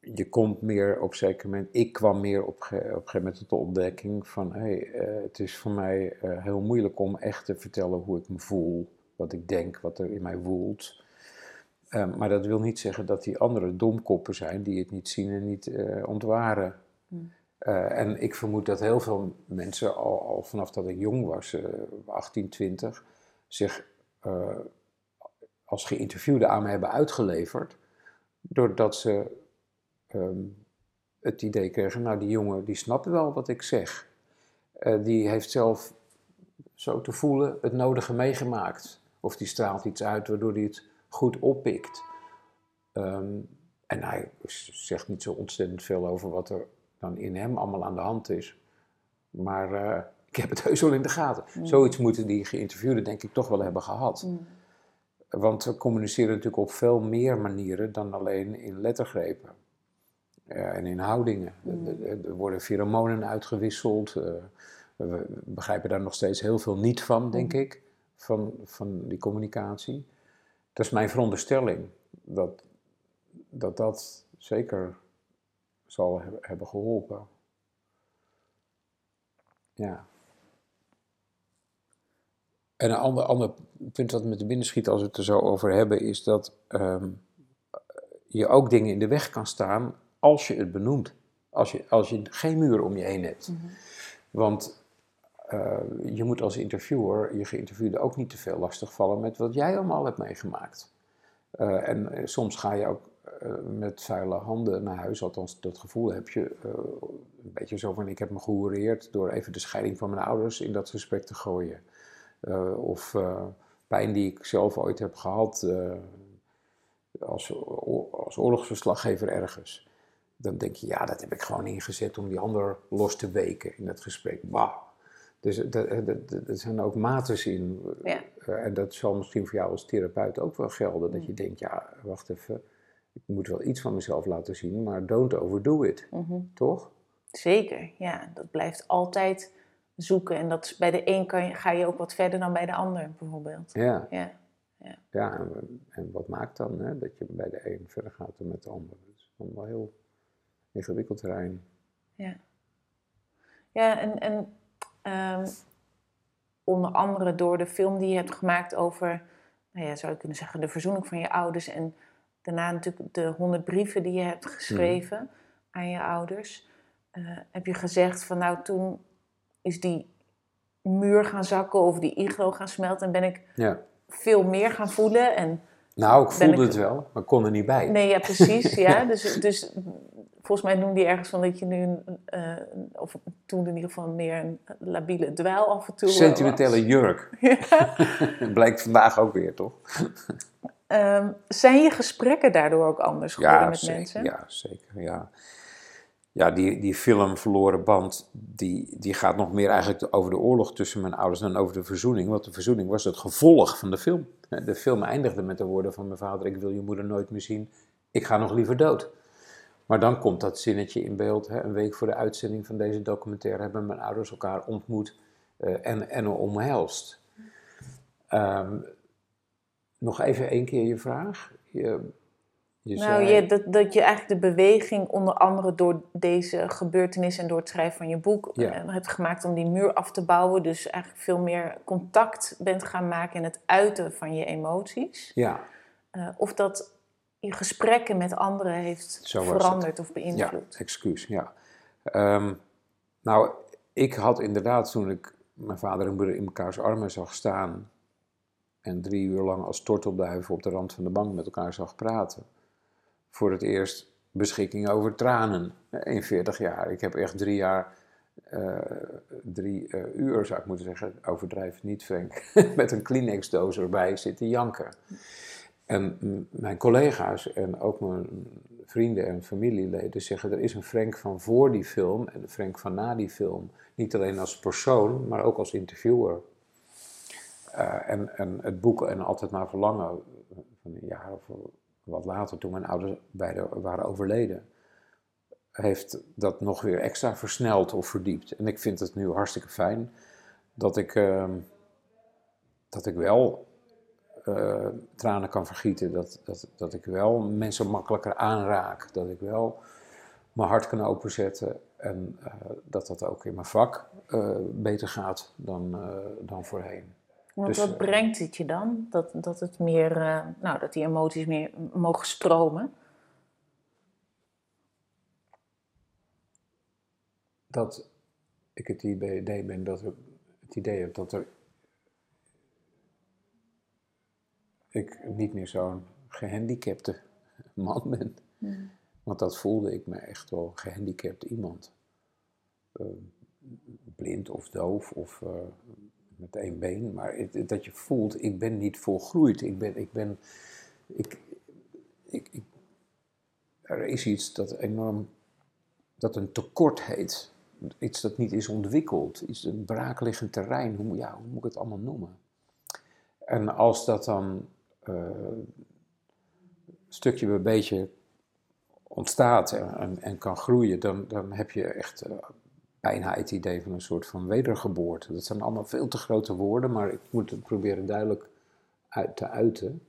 je komt meer op een zeker moment, ik kwam meer op, op een gegeven moment tot de ontdekking van, hé, hey, uh, het is voor mij uh, heel moeilijk om echt te vertellen hoe ik me voel, wat ik denk, wat er in mij woelt. Um, maar dat wil niet zeggen dat die andere domkoppen zijn die het niet zien en niet uh, ontwaren. Uh, en ik vermoed dat heel veel mensen al, al vanaf dat ik jong was, uh, 18, 20, zich uh, als geïnterviewde aan me hebben uitgeleverd. Doordat ze um, het idee kregen, nou die jongen die snapt wel wat ik zeg. Uh, die heeft zelf zo te voelen het nodige meegemaakt. Of die straalt iets uit waardoor hij het goed oppikt. Um, en hij zegt niet zo ontzettend veel over wat er dan in hem allemaal aan de hand is. Maar uh, ik heb het heus wel in de gaten. Mm. Zoiets moeten die geïnterviewden denk ik toch wel hebben gehad. Mm. Want we communiceren natuurlijk op veel meer manieren dan alleen in lettergrepen. Uh, en in houdingen. Mm. Er, worden pheromonen uitgewisseld. Uh, we begrijpen daar nog steeds heel veel niet van, denk ik, van, van die communicatie. Dat is mijn veronderstelling, dat dat, dat zeker zal hebben geholpen. Ja. En een ander, ander punt wat me te binnen schiet als we het er zo over hebben, is dat ehm, je ook dingen in de weg kan staan als je het benoemt. Als je, als je geen muur om je heen hebt. Mhm. Want uh, je moet als interviewer je geïnterviewde ook niet te veel lastigvallen met wat jij allemaal hebt meegemaakt. Uh, en eh, soms ga je ook met vuile handen naar huis. Althans, dat gevoel heb je uh, een beetje zo van: ik heb me gehoereerd door even de scheiding van mijn ouders in dat gesprek te gooien. Uh, of pijn die ik zelf ooit heb gehad als, als oorlogsverslaggever ergens. Dan denk je, ja, dat heb ik gewoon ingezet om die ander los te weken in dat gesprek. Bah. Dus er zijn ook mates in. Ja. en dat zal misschien voor jou als therapeut ook wel gelden. Dat mm. je denkt, ja, wacht even ik moet wel iets van mezelf laten zien, maar don't overdo it. Mhm. Toch? Zeker, ja. Dat blijft altijd zoeken. En dat is, bij de een kan je, ga je ook wat verder dan bij de ander, bijvoorbeeld. Ja, Ja, ja. ja en, en wat maakt dan hè, dat je bij de een verder gaat dan met de ander? Dat is wel heel ingewikkeld terrein. Ja, ja en, en ehm, onder andere door de film die je hebt gemaakt over, nou ja, zou je kunnen zeggen, de verzoening van je ouders. En daarna natuurlijk de honderd brieven die je hebt geschreven aan je ouders. eh, heb je gezegd van nou toen is die muur gaan zakken of die iglo gaan smelten en ben ik Ja. veel meer gaan voelen. En Nou, ik voelde ik- het wel, maar kon er niet bij. Nee, ja, precies. ja. Dus, dus volgens mij noemde je ergens van dat je nu, eh, of toen in ieder geval meer een labiele dweil af en toe was. Sentimentele jurk. Blijkt vandaag ook weer, toch? Ehm, zijn je gesprekken daardoor ook anders geworden Ja, met zeker. mensen? Ja, zeker. Ja, ja die, die film Verloren Band, die, die gaat nog meer eigenlijk over de oorlog tussen mijn ouders dan over de verzoening. Want de verzoening was het gevolg van de film. De film eindigde met de woorden van mijn vader, ik wil je moeder nooit meer zien, ik ga nog liever dood. Maar dan komt dat zinnetje in beeld. Hè, een week voor de uitzending van deze documentaire hebben mijn ouders elkaar ontmoet eh, en, en omhelst. Ehm, nog even één keer je vraag. Je, je Nou, zei- dat, dat je eigenlijk de beweging onder andere door deze gebeurtenis en door het schrijven van je boek Ja. eh, hebt gemaakt om die muur af te bouwen. Dus eigenlijk veel meer contact bent gaan maken in het uiten van je emoties. Ja, Eh, of dat je gesprekken met anderen heeft Zo veranderd of ja, beïnvloed. excuus, ja. Ehm, nou, ik had inderdaad toen ik mijn vader en moeder in mekaars armen zag staan en drie uur lang als tortelduiven op de rand van de bank met elkaar zag praten, voor het eerst beschikking over tranen in 40 jaar. Ik heb echt drie jaar, eh, drie eh, uur zou ik moeten zeggen, overdrijf niet Frank, met een Kleenex-doos erbij zitten janken. En mijn collega's en ook mijn vrienden en familieleden zeggen: er is een Frank van voor die film en een Frank van na die film. Niet alleen als persoon, maar ook als interviewer. Eh, en, en het boek En Altijd maar Verlangen, van een jaar of wat later, toen mijn ouders beide waren overleden, heeft dat nog weer extra versneld of verdiept. En ik vind het nu hartstikke fijn dat ik, ehm, dat ik wel eh, tranen kan vergieten. Dat, dat, dat ik wel mensen makkelijker aanraak. Dat ik wel mijn hart kan openzetten. En eh, dat dat ook in mijn vak beter gaat dan, dan voorheen. Want Dus, wat eh, brengt het je dan? Dat, dat het meer, eh, nou, dat die emoties meer mogen stromen? Dat ik het idee ben dat er, het idee heb dat er ik niet meer zo'n gehandicapte man ben. Want dat voelde ik me echt wel gehandicapt iemand. Eh, blind of doof of met één been. Maar dat je voelt, ik ben niet volgroeid. Ik ben, ik ben, ik, ik, er is iets dat enorm, dat een tekort heet. Iets dat niet is ontwikkeld. Iets, een braakliggend terrein. Hoe, hoe moet ik het allemaal noemen? En als dat dan eh, stukje bij beetje ontstaat en, en, en kan groeien, dan, dan heb je echt eh, bijna het idee van een soort van wedergeboorte. Dat zijn allemaal veel te grote woorden, maar ik moet het proberen duidelijk uit te uiten.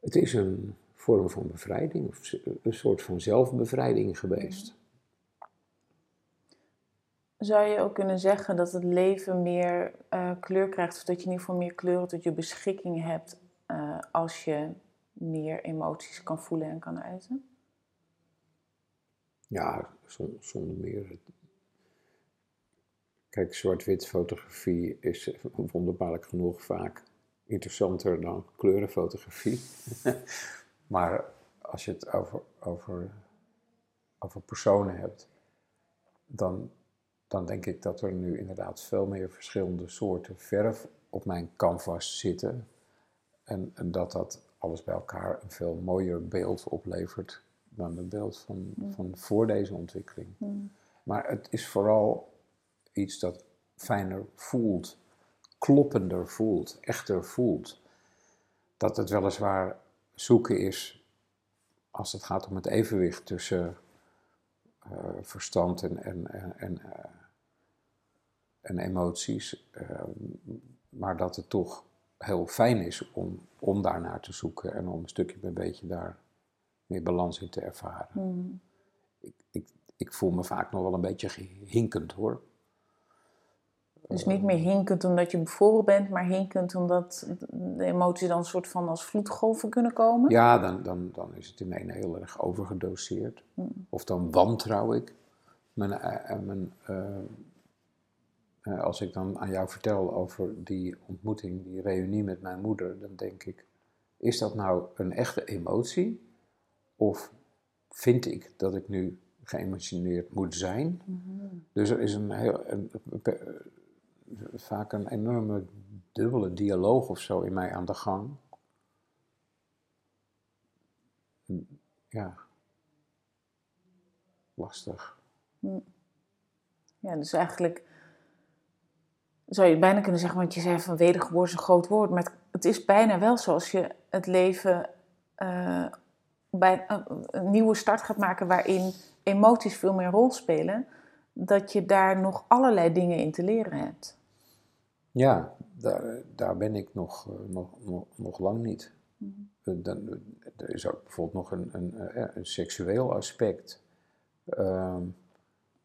Het is een vorm van bevrijding, of een soort van zelfbevrijding geweest. Zou je ook kunnen zeggen dat het leven meer eh, kleur krijgt, of dat je in ieder geval meer kleuren tot je beschikking hebt eh, als je meer emoties kan voelen en kan uiten? Ja, zon- zonder meer. Kijk, zwart-wit fotografie is eh, wonderbaarlijk genoeg vaak interessanter dan kleurenfotografie. maar als je het over, over, over personen hebt, dan, dan denk ik dat er nu inderdaad veel meer verschillende soorten verf op mijn canvas zitten. En, en dat dat alles bij elkaar een veel mooier beeld oplevert dan het beeld van, van voor deze ontwikkeling. Maar het is vooral iets dat fijner voelt, kloppender voelt, echter voelt. Dat het weliswaar zoeken is als het gaat om het evenwicht tussen verstand en, en, en, en, en emoties. maar dat het toch heel fijn is om, om daar naar te zoeken en om een stukje bij een beetje daar meer balans in te ervaren. Mhm. Ik, ik, ik voel me vaak nog wel een beetje hinkend hoor. Dus niet meer hinkend omdat je bevroren bent, maar hinkend omdat de emoties dan een soort van als vloedgolven kunnen komen? Ja, dan, dan, dan is het in een heel erg overgedoseerd. Mm. Of dan wantrouw ik. Mijn, eh, mijn, eh, eh, als ik dan aan jou vertel over die ontmoeting, die reunie met mijn moeder, dan denk ik, is dat nou een echte emotie? Of vind ik dat ik nu geëmotioneerd moet zijn? Mhm. Dus er is een heel, een, vaak een enorme dubbele dialoog of zo in mij aan de gang. Ja. Lastig. Ja, dus eigenlijk zou je bijna kunnen zeggen, want je zei van wedergeboorte is een groot woord, maar het, het is bijna wel zoals je het leven eh, bij een, een nieuwe start gaat maken waarin emoties veel meer rol spelen, dat je daar nog allerlei dingen in te leren hebt. Ja, daar, daar ben ik nog, eh, nog, nog, nog lang niet. Eh, Dan, er is ook bijvoorbeeld nog een, een, eh, een seksueel aspect. Ehm,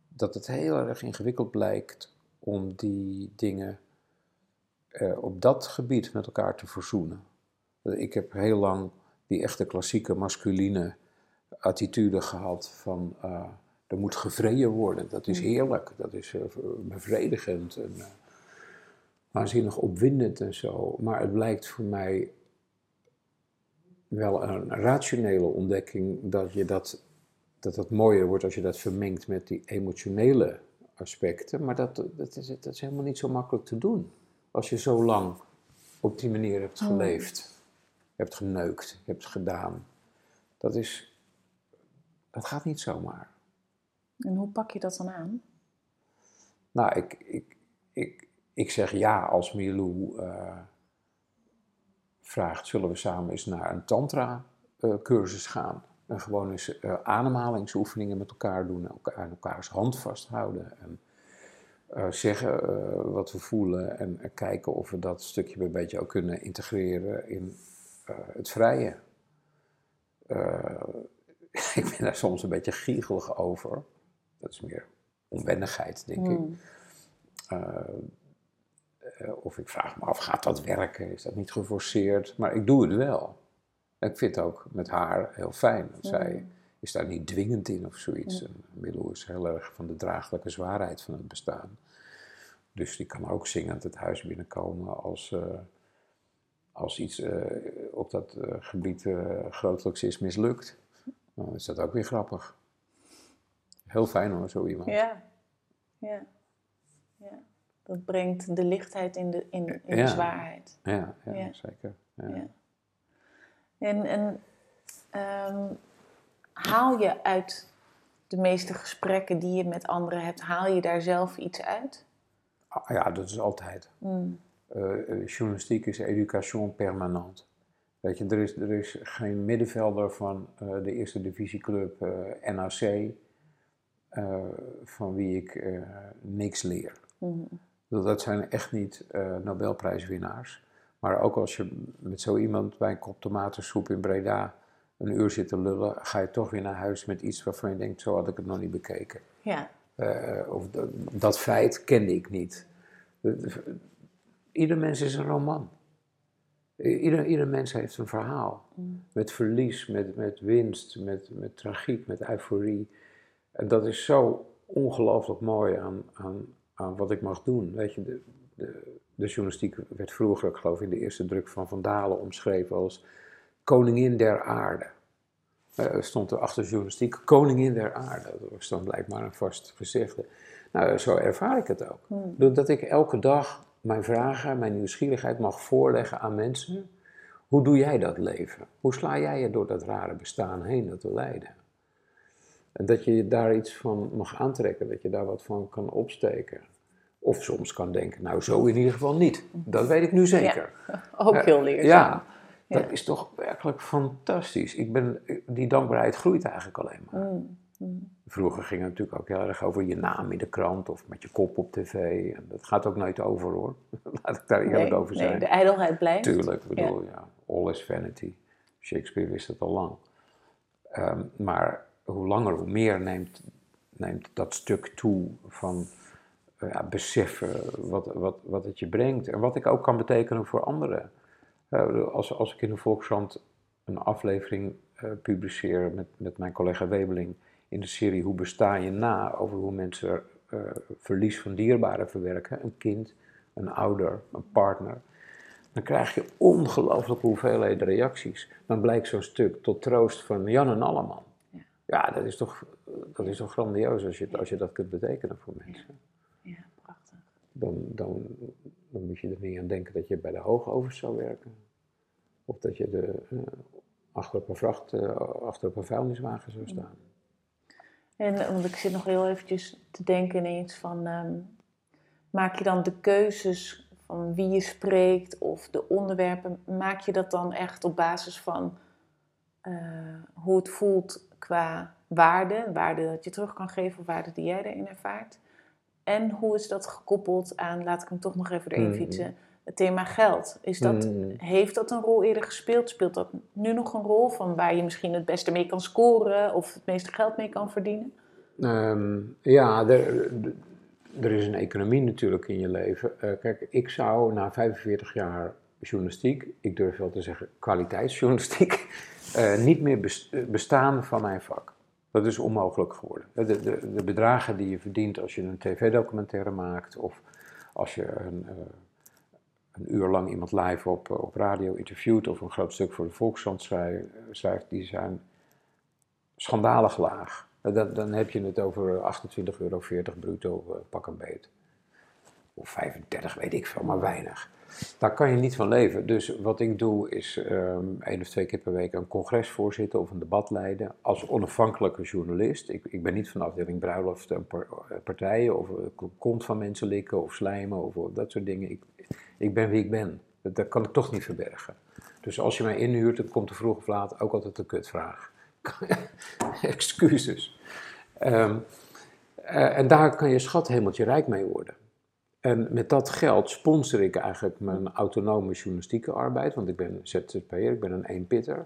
dat het heel erg ingewikkeld blijkt om die dingen eh, op dat gebied met elkaar te verzoenen. Eh, Ik heb heel lang die echte klassieke masculine attitude gehad van eh, er moet gevreden worden. Dat is heerlijk, dat is eh, bevredigend en eh, waanzinnig opwindend en zo. Maar het blijkt voor mij wel een rationele ontdekking dat je dat, dat het mooier wordt als je dat vermengt met die emotionele aspecten. Maar dat, dat, is, dat is helemaal niet zo makkelijk te doen. Als je zo lang op die manier hebt geleefd, hebt geneukt, hebt gedaan. Dat is, dat gaat niet zomaar. En hoe pak je dat dan aan? Nou, ik, ik, ik, ik zeg ja als Milou eh, vraagt, zullen we samen eens naar een tantra-cursus gaan? En gewoon eens eh, ademhalingsoefeningen met elkaar doen, elkaar, aan elkaars hand vasthouden. En eh, zeggen eh, wat we voelen en eh, kijken of we dat stukje bij beetje ook kunnen integreren in eh, het vrije. Eh, ik ben daar soms een beetje giegelig over. Dat is meer onwennigheid, denk ik. Hmm. Eh, eh, of ik vraag me af, gaat dat werken? Is dat niet geforceerd? Maar ik doe het wel. En ik vind het ook met haar heel fijn. Want zij is daar niet dwingend in of zoiets. Milou is heel erg van de draaglijke zwaarheid van het bestaan. Dus die kan ook zingend het huis binnenkomen als, eh, als iets eh, op dat eh, gebied eh grotelijks is mislukt. Dan is dat ook weer grappig. Heel fijn hoor, zo iemand. Ja. ja. ja. Dat brengt de lichtheid in de, in, in Ja. de zwaarheid. Ja, ja, Ja. zeker. Ja. Ja. En, en ehm, haal je uit de meeste gesprekken die je met anderen hebt, haal je daar zelf iets uit? Ah, ja, dat is altijd. Mm. Eh, journalistiek is education permanent. Weet je, er is, er is geen middenvelder van eh, de eerste divisieclub eh, NAC van wie ik niks leer. Mhm. Dat- Dat zijn echt niet Nobelprijswinnaars. Maar ook als je met zo iemand bij een kop tomatensoep in Breda een uur zit te lullen, ga je toch weer naar huis met iets waarvan je denkt, zo had ik het nog niet bekeken. Ja. Of dat, dat feit kende ik niet. De- de- Ieder mens is een roman. Ieder, ieder mens heeft een verhaal. Met verlies, met, met winst, met, met tragiek, met euforie. En dat is zo ongelooflijk mooi aan, aan, aan wat ik mag doen. Weet je, de, de, de journalistiek werd vroeger, ik geloof in de eerste druk van Van Dalen, omschreven als koningin der aarde. Eh, Er stond er achter journalistiek koningin der aarde. Dat was dan blijkbaar een vast gezegde. Nou, zo ervaar ik het ook. Doordat ik elke dag mijn vragen, mijn nieuwsgierigheid mag voorleggen aan mensen. Hoe doe jij dat leven? Hoe sla jij je door dat rare bestaan heen dat we leiden? En dat je daar iets van mag aantrekken, dat je daar wat van kan opsteken. Of soms kan denken, nou zo in ieder geval niet. Dat weet ik nu zeker. Ook Eh, heel leerzaam. Ja, dat Ja. is toch werkelijk fantastisch. Ik ben, die dankbaarheid groeit eigenlijk alleen maar. Mm. Vroeger ging het natuurlijk ook heel erg over je naam in de krant of met je kop op tv. En dat gaat ook nooit over hoor. Laat ik daar eerlijk over zijn. Nee, de ijdelheid blijft. Tuurlijk, ik bedoel, ja. all is vanity. Shakespeare wist het al lang. Ehm, maar hoe langer, hoe meer neemt, neemt dat stuk toe van uh, ja, beseffen wat, wat, wat het je brengt. En wat ik ook kan betekenen voor anderen. Uh, als, als ik in de Volkskrant een aflevering uh, publiceer met, met mijn collega Webeling in de serie Hoe besta je na? over hoe mensen uh, verlies van dierbaren verwerken. Een kind, een ouder, een partner. Dan krijg je ongelooflijke hoeveelheden reacties. Dan blijkt zo'n stuk tot troost van Jan en Alleman. Ja, ja dat, is toch, dat is toch grandioos als je, als je dat kunt betekenen voor mensen. Ja, ja prachtig. Dan, dan, dan moet je er niet aan denken dat je bij de hoogovers zou werken. Of dat je de, uh, achter, op een vracht, uh, achter op een vuilniswagen zou staan. En want ik zit nog heel eventjes te denken ineens van, um, maak je dan de keuzes van wie je spreekt of de onderwerpen, maak je dat dan echt op basis van uh, hoe het voelt qua waarde, waarde dat je terug kan geven of waarde die jij erin ervaart. En hoe is dat gekoppeld aan, laat ik hem toch nog even erin Mm. fietsen, het thema geld. Is dat, Mm. Heeft dat een rol eerder gespeeld? Speelt dat nu nog een rol van waar je misschien het beste mee kan scoren of het meeste geld mee kan verdienen? Um, ja, er, er is een economie natuurlijk in je leven. Uh, kijk, ik zou na 45 jaar journalistiek, ik durf wel te zeggen kwaliteitsjournalistiek, uh, niet meer bestaan van mijn vak. Dat is onmogelijk geworden. De, de, de bedragen die je verdient als je een tv-documentaire maakt of als je een, uh, een uur lang iemand live op, op radio interviewt of een groot stuk voor de Volkskrant schrijft, die zijn schandalig laag. Dan, dan, heb je het over 28,40 euro bruto, pak een beet. Of 35, weet ik veel, maar weinig. Daar kan je niet van leven. Dus wat ik doe is um, één of twee keer per week een congres voorzitten of een debat leiden. Als onafhankelijke journalist. Ik, ik ben niet van de afdeling bruiloft en partijen of kont van mensen likken of slijmen of, of dat soort dingen. Ik, ik ben wie ik ben. Dat, kan ik toch niet verbergen. Dus als je mij inhuurt, dan komt er vroeg of laat ook altijd een kutvraag. Excuses. Um, uh, en daar kan je schat hemeltje rijk mee worden. En met dat geld sponsor ik eigenlijk mijn autonome journalistieke arbeid, want ik ben ZZP'er, ik ben een eenpitter.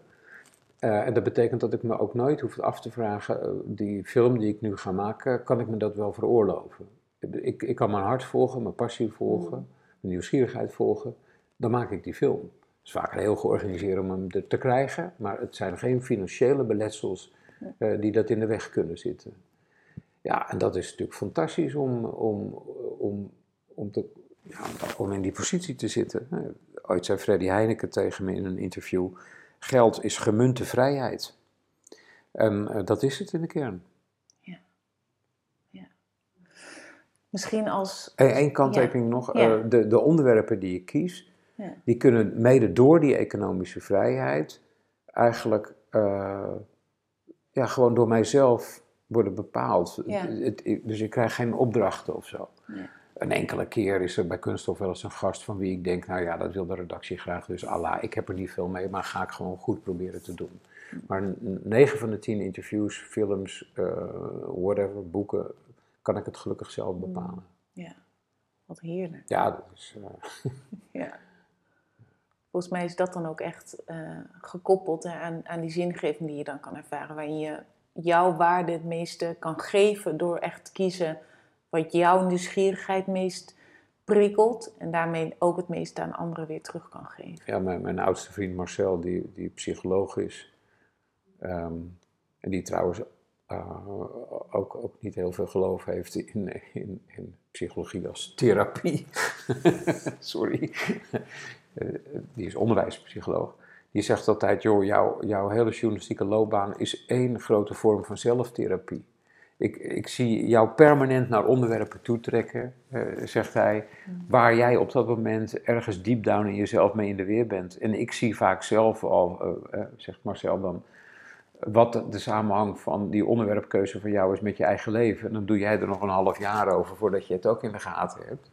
Uh, en dat betekent dat ik me ook nooit hoef af te vragen, uh, die film die ik nu ga maken, kan ik me dat wel veroorloven? Ik, ik kan mijn hart volgen, mijn passie volgen, nieuwsgierigheid volgen, dan maak ik die film. Het is vaak heel georganiseerd om hem te krijgen, maar het zijn geen financiële beletsels uh, die dat in de weg kunnen zitten. Ja, en dat is natuurlijk fantastisch om, om, om, om, ja, om in die positie te zitten. Ooit zei Freddy Heineken tegen me in een interview, geld is gemunte vrijheid. En uh, dat is het in de kern. Ja. ja. Misschien als... Eén kanttekening ja. nog, ja. Uh, de, de onderwerpen die ik kies, ja. die kunnen mede door die economische vrijheid eigenlijk uh, ja, gewoon door mijzelf worden bepaald. Ja. Het, het, dus ik krijg geen opdrachten of zo. Ja. Een enkele keer is er bij Kunststof wel eens een gast van wie ik denk, nou ja, dat wil de redactie graag, dus Allah, ik heb er niet veel mee, maar ga ik gewoon goed proberen te doen. Maar 9 van de 10 interviews, films, uh, whatever, boeken, kan ik het gelukkig zelf bepalen. Ja, wat heerlijk. Ja, dat is... Uh... ja. Volgens mij is dat dan ook echt uh, gekoppeld hè, aan, aan die zingeving die je dan kan ervaren, waarin je jouw waarde het meeste kan geven door echt te kiezen wat jouw nieuwsgierigheid meest prikkelt en daarmee ook het meeste aan anderen weer terug kan geven. Ja, mijn, mijn oudste vriend Marcel, die, die psycholoog is, um, en die trouwens ook, ook niet heel veel geloof heeft in, in, in psychologie als therapie. Sorry. Uh, die is onderwijspsycholoog. Die zegt altijd, joh, jouw, hele journalistieke loopbaan is één grote vorm van zelftherapie. Ik, ik zie jou permanent naar onderwerpen toetrekken, uh, zegt hij, waar jij op dat moment ergens diep down in jezelf mee in de weer bent. En ik zie vaak zelf al, uh, zegt Marcel dan, wat de, samenhang van die onderwerpkeuze van jou is met je eigen leven. En dan doe jij er nog een half jaar over voordat je het ook in de gaten hebt.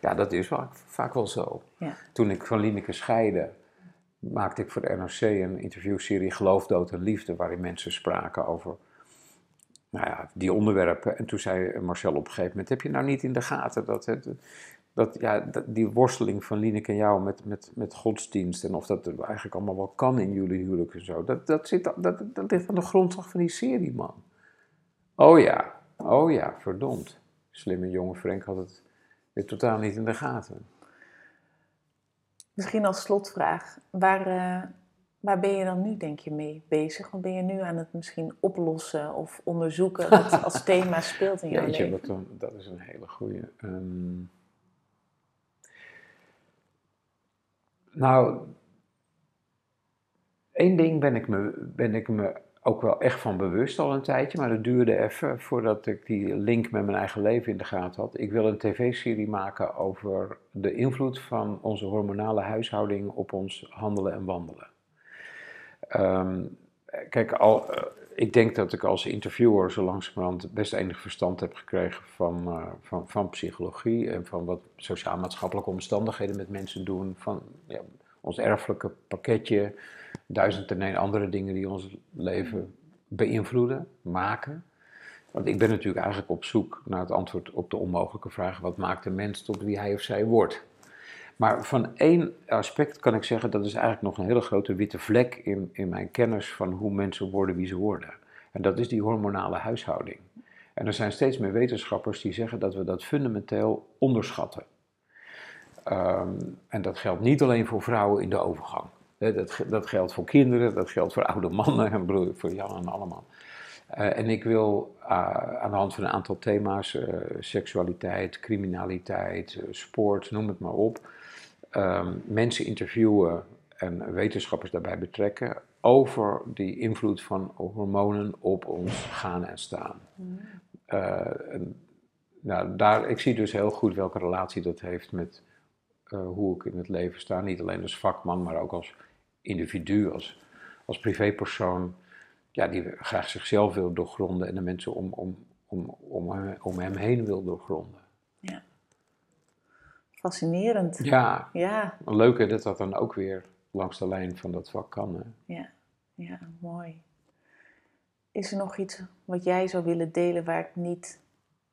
Ja, dat is vaak, vaak wel zo. Ja. Toen ik van Lineke scheidde, maakte ik voor de NRC een interviewserie Geloof, Dood en Liefde, waarin mensen spraken over nou ja, die onderwerpen. En toen zei Marcel op een gegeven moment, heb je nou niet in de gaten dat het dat, ja, die worsteling van Linek en jou met, met, met godsdienst en of dat eigenlijk allemaal wel kan in jullie huwelijk en zo, dat, dat, zit, dat, dat ligt aan de grondslag van die serie, man. Oh ja, oh ja, verdomd. Slimme jonge Frank had het weer totaal niet in de gaten. Misschien als slotvraag, waar, uh, waar ben je dan nu, denk je, mee bezig? Wat ben je nu aan het misschien oplossen of onderzoeken wat als thema speelt in jouw Jeetje, leven? Dat, dat is een hele goede. Um, Nou, één ding ben ik, me, ben ik me ook wel echt van bewust al een tijdje, maar dat duurde even voordat ik die link met mijn eigen leven in de gaten had. Ik wil een tv-serie maken over de invloed van onze hormonale huishouding op ons handelen en wandelen. Um, kijk, al, uh, ik denk dat ik als interviewer zo langzamerhand best enig verstand heb gekregen van, uh, van, van psychologie en van wat sociaal-maatschappelijke omstandigheden met mensen doen, van ja, ons erfelijke pakketje, duizend en een andere dingen die ons leven beïnvloeden, maken. Want ik ben natuurlijk eigenlijk op zoek naar het antwoord op de onmogelijke vraag: wat maakt een mens tot wie hij of zij wordt? Maar van één aspect kan ik zeggen, dat is eigenlijk nog een hele grote witte vlek in, in mijn kennis van hoe mensen worden wie ze worden. En dat is die hormonale huishouding. En er zijn steeds meer wetenschappers die zeggen dat we dat fundamenteel onderschatten. Um, en dat geldt niet alleen voor vrouwen in de overgang. Dat, dat geldt voor kinderen, dat geldt voor oude mannen en broer, voor Jan en allemaal. Uh, en ik wil uh, aan de hand van een aantal thema's, uh, seksualiteit, criminaliteit, sport, noem het maar op, um, mensen interviewen en wetenschappers daarbij betrekken over die invloed van hormonen op ons gaan en staan. Mm. Uh, en, nou, daar, ik zie dus heel goed welke relatie dat heeft met uh, hoe ik in het leven sta. Niet alleen als vakman, maar ook als individu, als, als privépersoon. Ja, die graag zichzelf wil doorgronden en de mensen om, om, om, om, hem, om hem heen wil doorgronden. Ja. Fascinerend. Ja. ja. Leuk hè, dat dat dan ook weer langs de lijn van dat vak kan. Hè? Ja. ja, mooi. Is er nog iets wat jij zou willen delen waar ik niet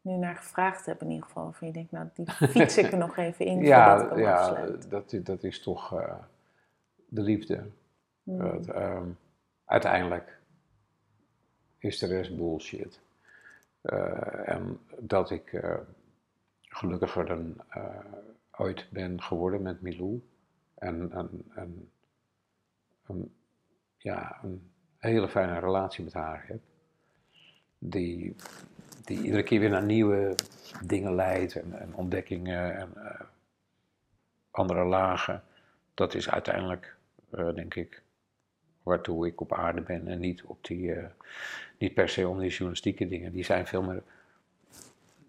nu naar gevraagd heb in ieder geval? Of je denkt, nou die fiets ik er nog even in ja, voordat ik Ja, dat, dat is toch uh, de liefde. Mm. Uh, um, uiteindelijk is de rest bullshit. Uh, en dat ik gelukkiger dan ooit ben geworden met Milou. En, en, en een, ja, een hele fijne relatie met haar heb. Die, die iedere keer weer naar nieuwe dingen leidt en, en ontdekkingen en uh, andere lagen. Dat is uiteindelijk, uh, denk ik, waartoe ik op aarde ben en niet, op die, uh, niet per se om die journalistieke dingen. Die zijn veel meer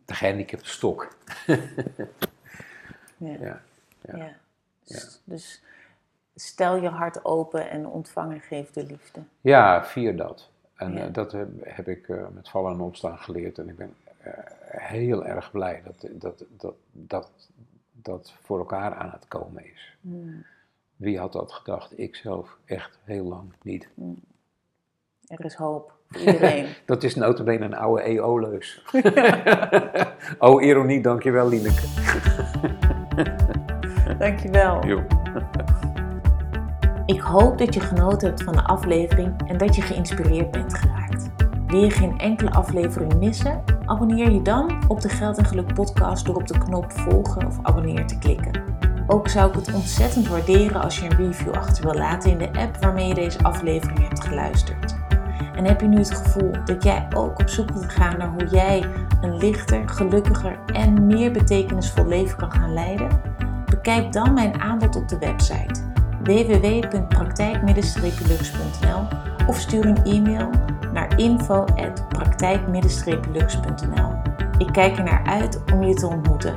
de gehandicapte stok. ja. Ja. Dus, dus, stel je hart open en ontvang en geef de liefde. Ja, vier dat. En uh, dat heb, heb ik uh, met vallen en opstaan geleerd. En ik ben uh, heel erg blij dat dat, dat, dat dat voor elkaar aan het komen is. Mm. Wie had dat gedacht? Ik zelf echt heel lang niet. Mm. Er is hoop voor iedereen. dat is notabene een oude EO-leus. oh, ironie, dankjewel Lieneke. dankjewel. Jo. Ik hoop dat je genoten hebt van de aflevering en dat je geïnspireerd bent geraakt. Wil je geen enkele aflevering missen? Abonneer je dan op de Geld en Geluk podcast door op de knop volgen of abonneer te klikken. Ook zou ik het ontzettend waarderen als je een review achter wil laten in de app waarmee je deze aflevering hebt geluisterd. En heb je nu het gevoel dat jij ook op zoek wilt gaan naar hoe jij een lichter, gelukkiger en meer betekenisvol leven kan gaan leiden? Bekijk dan mijn aanbod op de website www.praktijk-lux.nl of stuur een e-mail naar info.praktijk-lux.nl. Ik kijk er naar uit om je te ontmoeten.